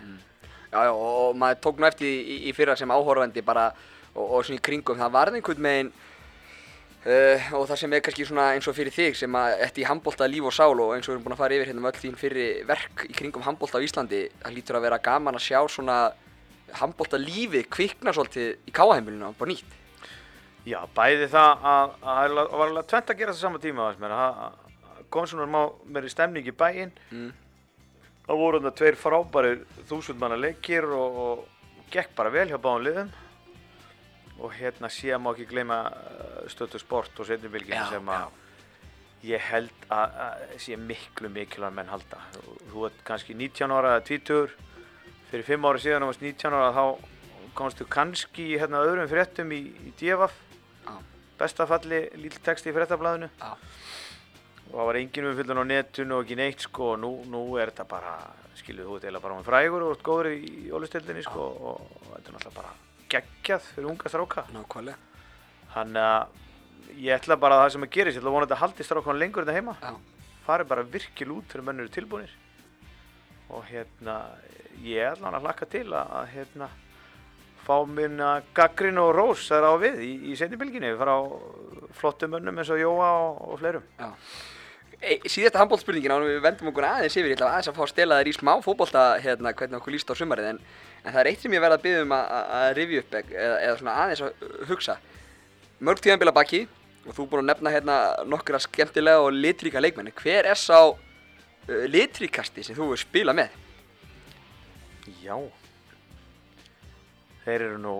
Já, já, og, og maður tók nú eftir í, í fyrra sem áhorfandi bara og, og svona í kringum, það varði einhvern veginn uh, og það sem er kannski eins og fyrir þig sem að eftir handbólta líf og sál og eins og við erum búin að fara yfir hérna með öll þín fyrri verk í kringum handbólta á Íslandi, það lítur að vera gaman að sjá svona handbólta lífið kvikna svolítið í káaheimilinu bara nýtt. Já, bæði það að það var alveg tvent að gera þetta sama tíma. Það það kom svona mér í stemning í bæinn. Mm. Það voru þarna tveir frábæri þúsund manna leikir og, og gekk bara vel hjá báðum liðum. Og hérna síðan má ekki gleyma uh, stötu sport og setjubilginu Já, sem að ég held að, að sé miklu mikilvæg menn halda. Þú, þú ert kannski 19 ára eða 20, fyrir 5 ári síðan og varst 19 ára þá komstu kannski hérna öðrum fréttum í, í DFF. Bestafalli líl texti í fréttablaðinu Já. og það var engin umfyllun á netinu og ekki neitt sko og nú, nú er þetta bara skiluð þú ert eiginlega bara með frægur og ert góður í ólistildinni sko og, og þetta er náttúrulega bara geggjað fyrir unga stráka Nákvæmlega. þannig að ég ætla bara að það sem að gerist, ég ætla að vona að þetta haldi strákan lengur þetta heima Já. fari bara virkilega út menn eru tilbúinir og hérna ég ætla hann að hlakka til að hérna fá minna gaggrin og rós þar á við í, í setjumbilginni frá flottum mönnum eins og Jóa og, og fleirum. E, síðasta handbóltspurningin ánum við vendum okkur aðeins yfir, ég ætla aðeins að fá að stela þér í smá fótbolta hérna hvernig okkur líst á sumarið en, en það er eitt sem ég verð að byggja um að, rifja upp eða, eða svona aðeins að uh, hugsa. Mörg tíðanbila baki og þú er búin að nefna hérna nokkra skemmtilega og litríka leikmenni hver er sá uh, litríkasti sem þú hefur spilað með? Já Þeir eru nú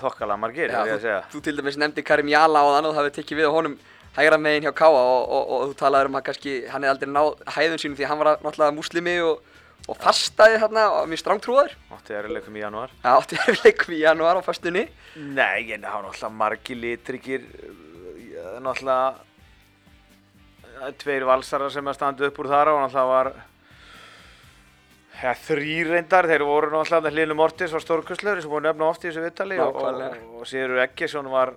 þokkala margir, er ég að þú, segja. þú til dæmis nefndi Karim Jala og þannig og það hefur tekið við á honum hægra megin hjá Káa og, og, og, þú talaður um að kannski hann hefði aldrei náð hæðun sínum því að hann var náttúrulega múslimi og, og fastaði þarna og mjög strángtrúðar Átti erfileikum í janúar. Það átti erfileikum í janúar á fastunni Nei, en það var náttúrulega margir litrikir uh, náttúrulega uh, tveir valsarar sem að standa upp úr þar og náttúrulega var ja, þrýr reyndar, þeir voru náttúrulega hlýnum Mortis var stórkustlur sem búið nefna oft í þessu viðtali og, og, og Sigurður Eggesson var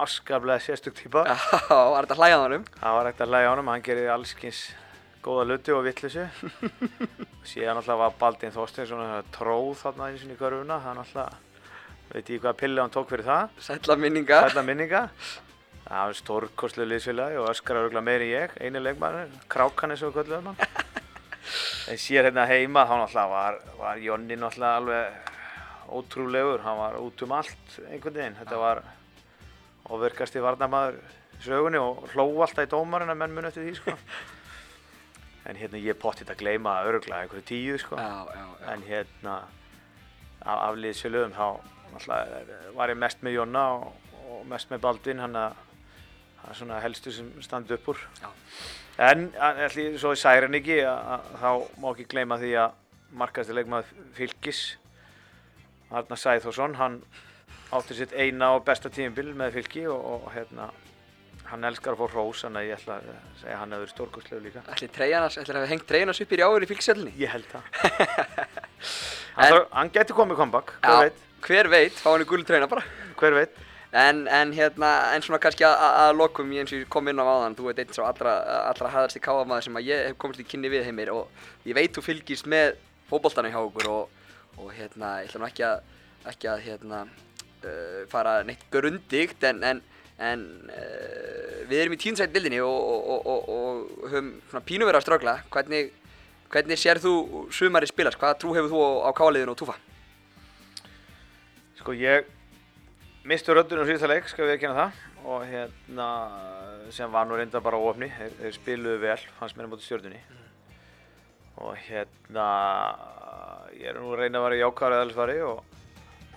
afskaplega sérstök típa. Já, <laughs> var þetta hlæðan honum? Það var ekkert að lægja honum, hann gerði allskins góða luti og vittlisu <laughs> síðan náttúrulega var Baldin Þorsteinsson tróð þarna eins og í körfuna hann náttúrulega, veit ég hvað pilli hann tók fyrir það. Sætla minninga. Sætla minninga. Það var stórkostlega liðsfélagi og öskar <laughs> ég, síðan hérna heima þá náttúrulega var, var Jonni náttúrulega alveg ótrúlegur, hann var út um allt einhvern veginn. Þetta var ofverkasti varnamaður í sögunni og hló alltaf í dómarinn að menn mun eftir því sko. <laughs> En hérna ég pottið að gleyma örgulega einhverju tíu sko. Já, já, já En hérna af, af liðsfélögum þá var ég mest með Jonna og, og mest með Baldvin hann að það er svona helstu sem standi upp úr. En ætli, svo í særin ekki þá má ekki gleyma því að markaðasti leikmaður fylgis Arnar Sæþórsson, hann átti sitt eina og besta tímabil með fylgi og, og hérna hann elskar að fá hrós, þannig að ég ætla að segja að hann hefur stórkostlegu líka. Ætli treyjanas, ætli að hengt treyjanas upp í rjáður í fylgsöllinni Ég held það. <laughs> hann, hann geti komið comeback, hver Já, veit, hver veit, fá henni gullu treyna bara hver veit. En, en hérna, en svona kannski að, lokum, ég eins og kom inn á áðan, þú veit einn svo allra, allra hæðarsti káfamaður sem að ég hef komist í kynni við heimir og ég veit þú fylgist með fótboltanum hjá okkur og, og hérna, ég ætla nú ekki að, ekki að hérna, uh, fara neitt grundigt en, en, en uh, við erum í tíundsætt dildinni og, og, og, og, og höfum svona pínu verið að strögla. Hvernig, hvernig sér þú sumari spilast? Hvaða trú hefur þú á, á káliðinu og túfa? Sko ég mistu röddunum síðasta leik, skal við ekki hérna það. Og hérna sem var nú reynda bara óöfni, þeir, þeir spiluðu vel mér á móti stjórnunni og hérna ég er nú að reyna að vera jákvæður eðalisvari og,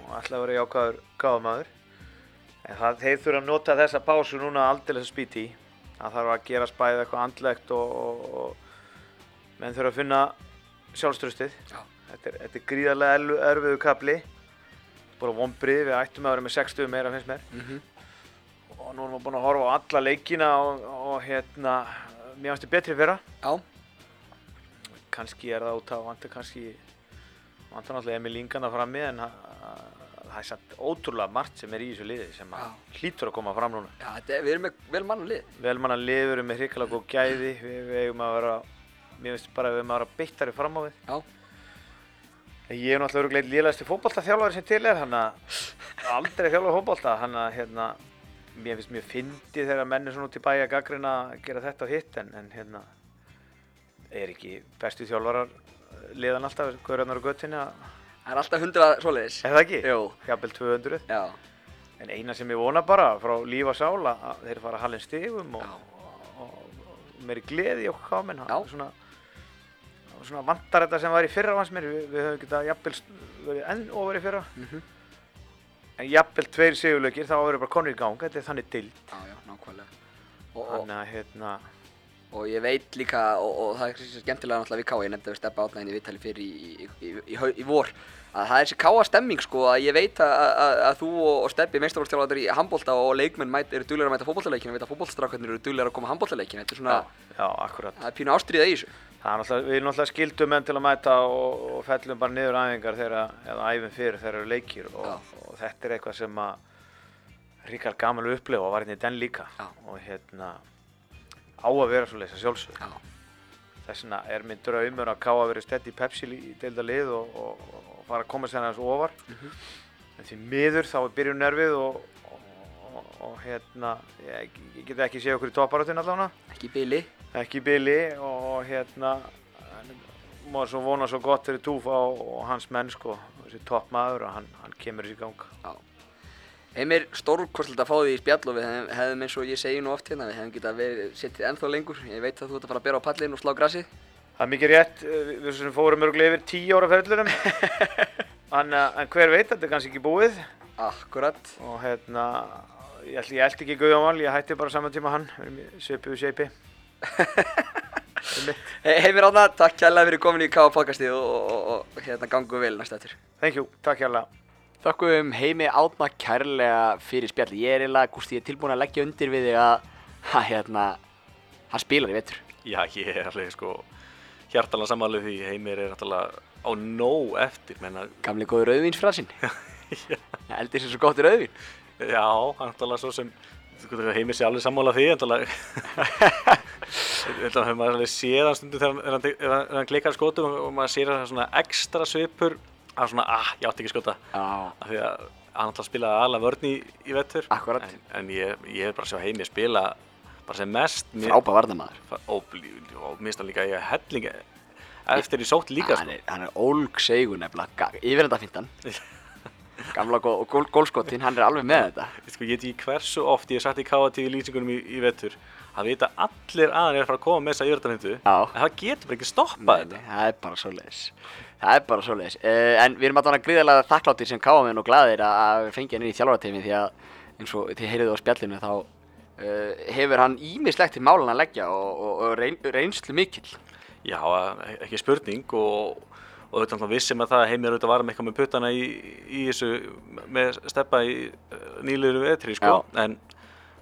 og ætla að vera jákvæður gáðamaður en það, þeir þurfa að nota þessa pásu núna aldrei að spýti í. Það þarf að gera spæðið eitthvað andlegt og, og, og menn þurfa að finna sjálfströstið Já. þetta er, þetta er gríðarlega erfiður kapli bara vonbrið, við ættum að vera með 60 meira finnst mér Mm -hmm. og nú erum við búin að horfa á alla leikina og, og hérna, mér finnst þið betri fyrra Já, kannski er það út af vantar kannski vantar náttúrulega Emil Ingan að fara með en það, er samt ótrúlega margt sem er í þessu liði sem að hlýtur að koma fram núna. Já, þetta er, við erum með vel mann lið. Velmanna liður með hrikalega góð gæði, við, við eigum að vera, mér finnst bara að við eigum að vera beittari fram á við. Já. Ég er náttúrulega örugglega einn lélegasti fótboltaþjálfari sem til er, hann að aldrei þjálfa fótbolta, hann að hérna, mér finnst mjög fyndið þegar menn er svona út í bæja gaggrina að gera þetta og hitt, en, en hérna, er ekki bestu þjálfarar liðan alltaf, hverjarnar á göttinni að, Það er alltaf hundrað svoleiðis. er það ekki? Jú. Jafnvel 200. Já. En eina sem ég vona bara frá líf og sála þeir fara að halin stigum og, og, og, og meiri gleði í okkur káminn. Já. Svona, svona vantar þetta sem var í fyrra vans mér. Við, við höfum getað jafnvel verið enn ofar í fyrra. Mhm. En jafnvel tveir sigurleikir þá verður bara konur í gang. Þetta er þannig dild. Já, já, nákvæmlega. Og, Þannig að hérna, og ég veit líka, og, og það er kannski skemmtilega náttúrulega við Káa, ég nefndi að við steppa átnæðin í viðtali fyrir í, í, í, í, vor, að það er þessi Káa stemming sko, að ég veit að, að, að þú og, Steppi, meistarfólkstjálfaður í handbólta og leikmenn mæt, eru duglegar að mæta fótbóltaleikina, veit að fótbóltastrákarnir eru duglegar að koma að handbóltaleikina, þetta er svona, já, já, það er pínu ástriða í þessu. Það er náttúrulega, við náttúrulega skildum menn til að mæta og, og fellum bara niður æfingar þegar, eða æfum fyrir þegar eru leikir og, og þetta er eitthvað sem að ríkar gaman að upplifa og var hérna í den líka Já. og hérna á að vera svo leysa sjálfsög. Já, Þess vegna er minn draumur að ká að vera stedd í Pepsi í deilda lið og, og, fara að koma sér hans ofar. Mhm. En því miður þá er byrjun nervið og, og, og hérna, ég, ég get ekki séð okkur í topparáttinn allavega ekki í byli. Ekki í Billy og hérna maður svo vona svo gott fyrir Túfa og, og hans menn sko þessi toppmaður og hann, hann kemur þessi gang Já. Heimir, stórkostlega að fá því í spjall og við hefðum, hefðum eins og ég segi nú oft hérna, við hefðum getað sittið ennþá lengur. Ég veit að þú ert að fara að bera á pallin og slá grasið. það er mikið rétt, eh, við, fórum örgulega yfir tíu ára ferðlurum <laughs> en, eh, en hver veit, þetta er kannski ekki búið Akkurat. og hérna ég eldi ekki Guðjón ég hætti bara saman tíma hann svipuðu seipi Heimir Átna, takk kærlega fyrir komin í K.A. podcastið og, og, og, og hérna gangum vel næst eftir. thank you, takk hérlega Þakkum Heimi Átna kærlega fyrir spjall. Ég er eiginlega, Gústi, ég er tilbúin að leggja undir við þig að, að hérna, hann spilar í vetur. Já, ég er alveg sko hjartalega samanlega því Heimir er náttúrulega á nóg eftir, menna, Gamli góður rauðvínsfrasinn. Það <laughs> eldir sér svo gott í rauðvín. já, hann náttúrulega svo sem Heimir sé alveg sammála því, Þetta hefur <laughs> maður alveg séð hann stundum þegar hann, hann, hann, hann klikkar skotum og, og maður sér hann svona ekstra svipur að svona, ah, ég átti ekki að skota af því að hann alltaf spilaði alla vörn í, í vettur en, en ég, ég er bara að sjá Heimir spila bara sem mest Frábæð varnamaður. og, og minnst hann líka ég helling eftir í sótt líka hann sko. er, hann ólg segur nefnilega, yfir þetta fintan. <laughs> Gamla gó, gól, gólskottin, hann er alveg með þetta. sko, ég veit ekki hversu oft ég hef sagt í KT í lýsingunum í, í vettur að vita allir að hann er að fara að koma með þessa yfirtafindu Já. en það getur bara ekki stoppað Nei, nei, það er bara svoleiðis. Það er bara svoleiðis. Uh, en við erum alltaf gríðarlega þakkláttir sem káamenn og glaðir að, fengja hann inn í þjálfarateimi því að eins og þið heyriðu á spjallinu þá uh, hefur hann ímislegt til málan að leggja og, og, og reyn, reynslu mikill. Já, ekki spurning og, og auðvitað vissum að það heimir auðvitað varum eitthvað með puttana í, í þessu með steppa í nýliður vetri sko. en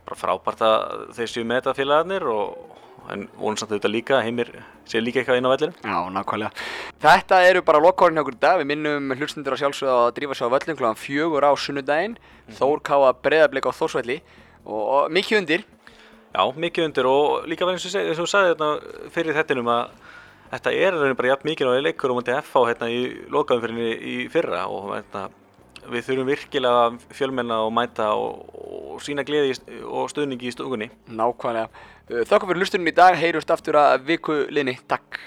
bara frábært að þeir séu með þetta félagarnir og en vonsamt auðvitað líka að heimir séu líka eitthvað inn á vellinum Já, nákvæmlega. Þetta eru bara lokkórinn hjá okkur í dag. Við minnum hlustundur á sjálfsögðu að drífa sig á völlum kl. fjögur á sunnudaginn. Þór káa breyðarblik á Þórsvelli og, og mikið undir. Já, mikið undir og líka verið eins og seg- eins og þú sagði þetta fyrir þettinum að þetta er raunin bara jafn mikið á leikur og mútið FH hérna í lokaumfyrinni í fyrra og hérna, við þurfum virkilega fjölmenna og mæta og, og sína gleði og stuðningi í stungunni. Nákvæmlega. Þakka fyrir hlustunum í dag. Heyrjumst aftur að viku linni. Takk.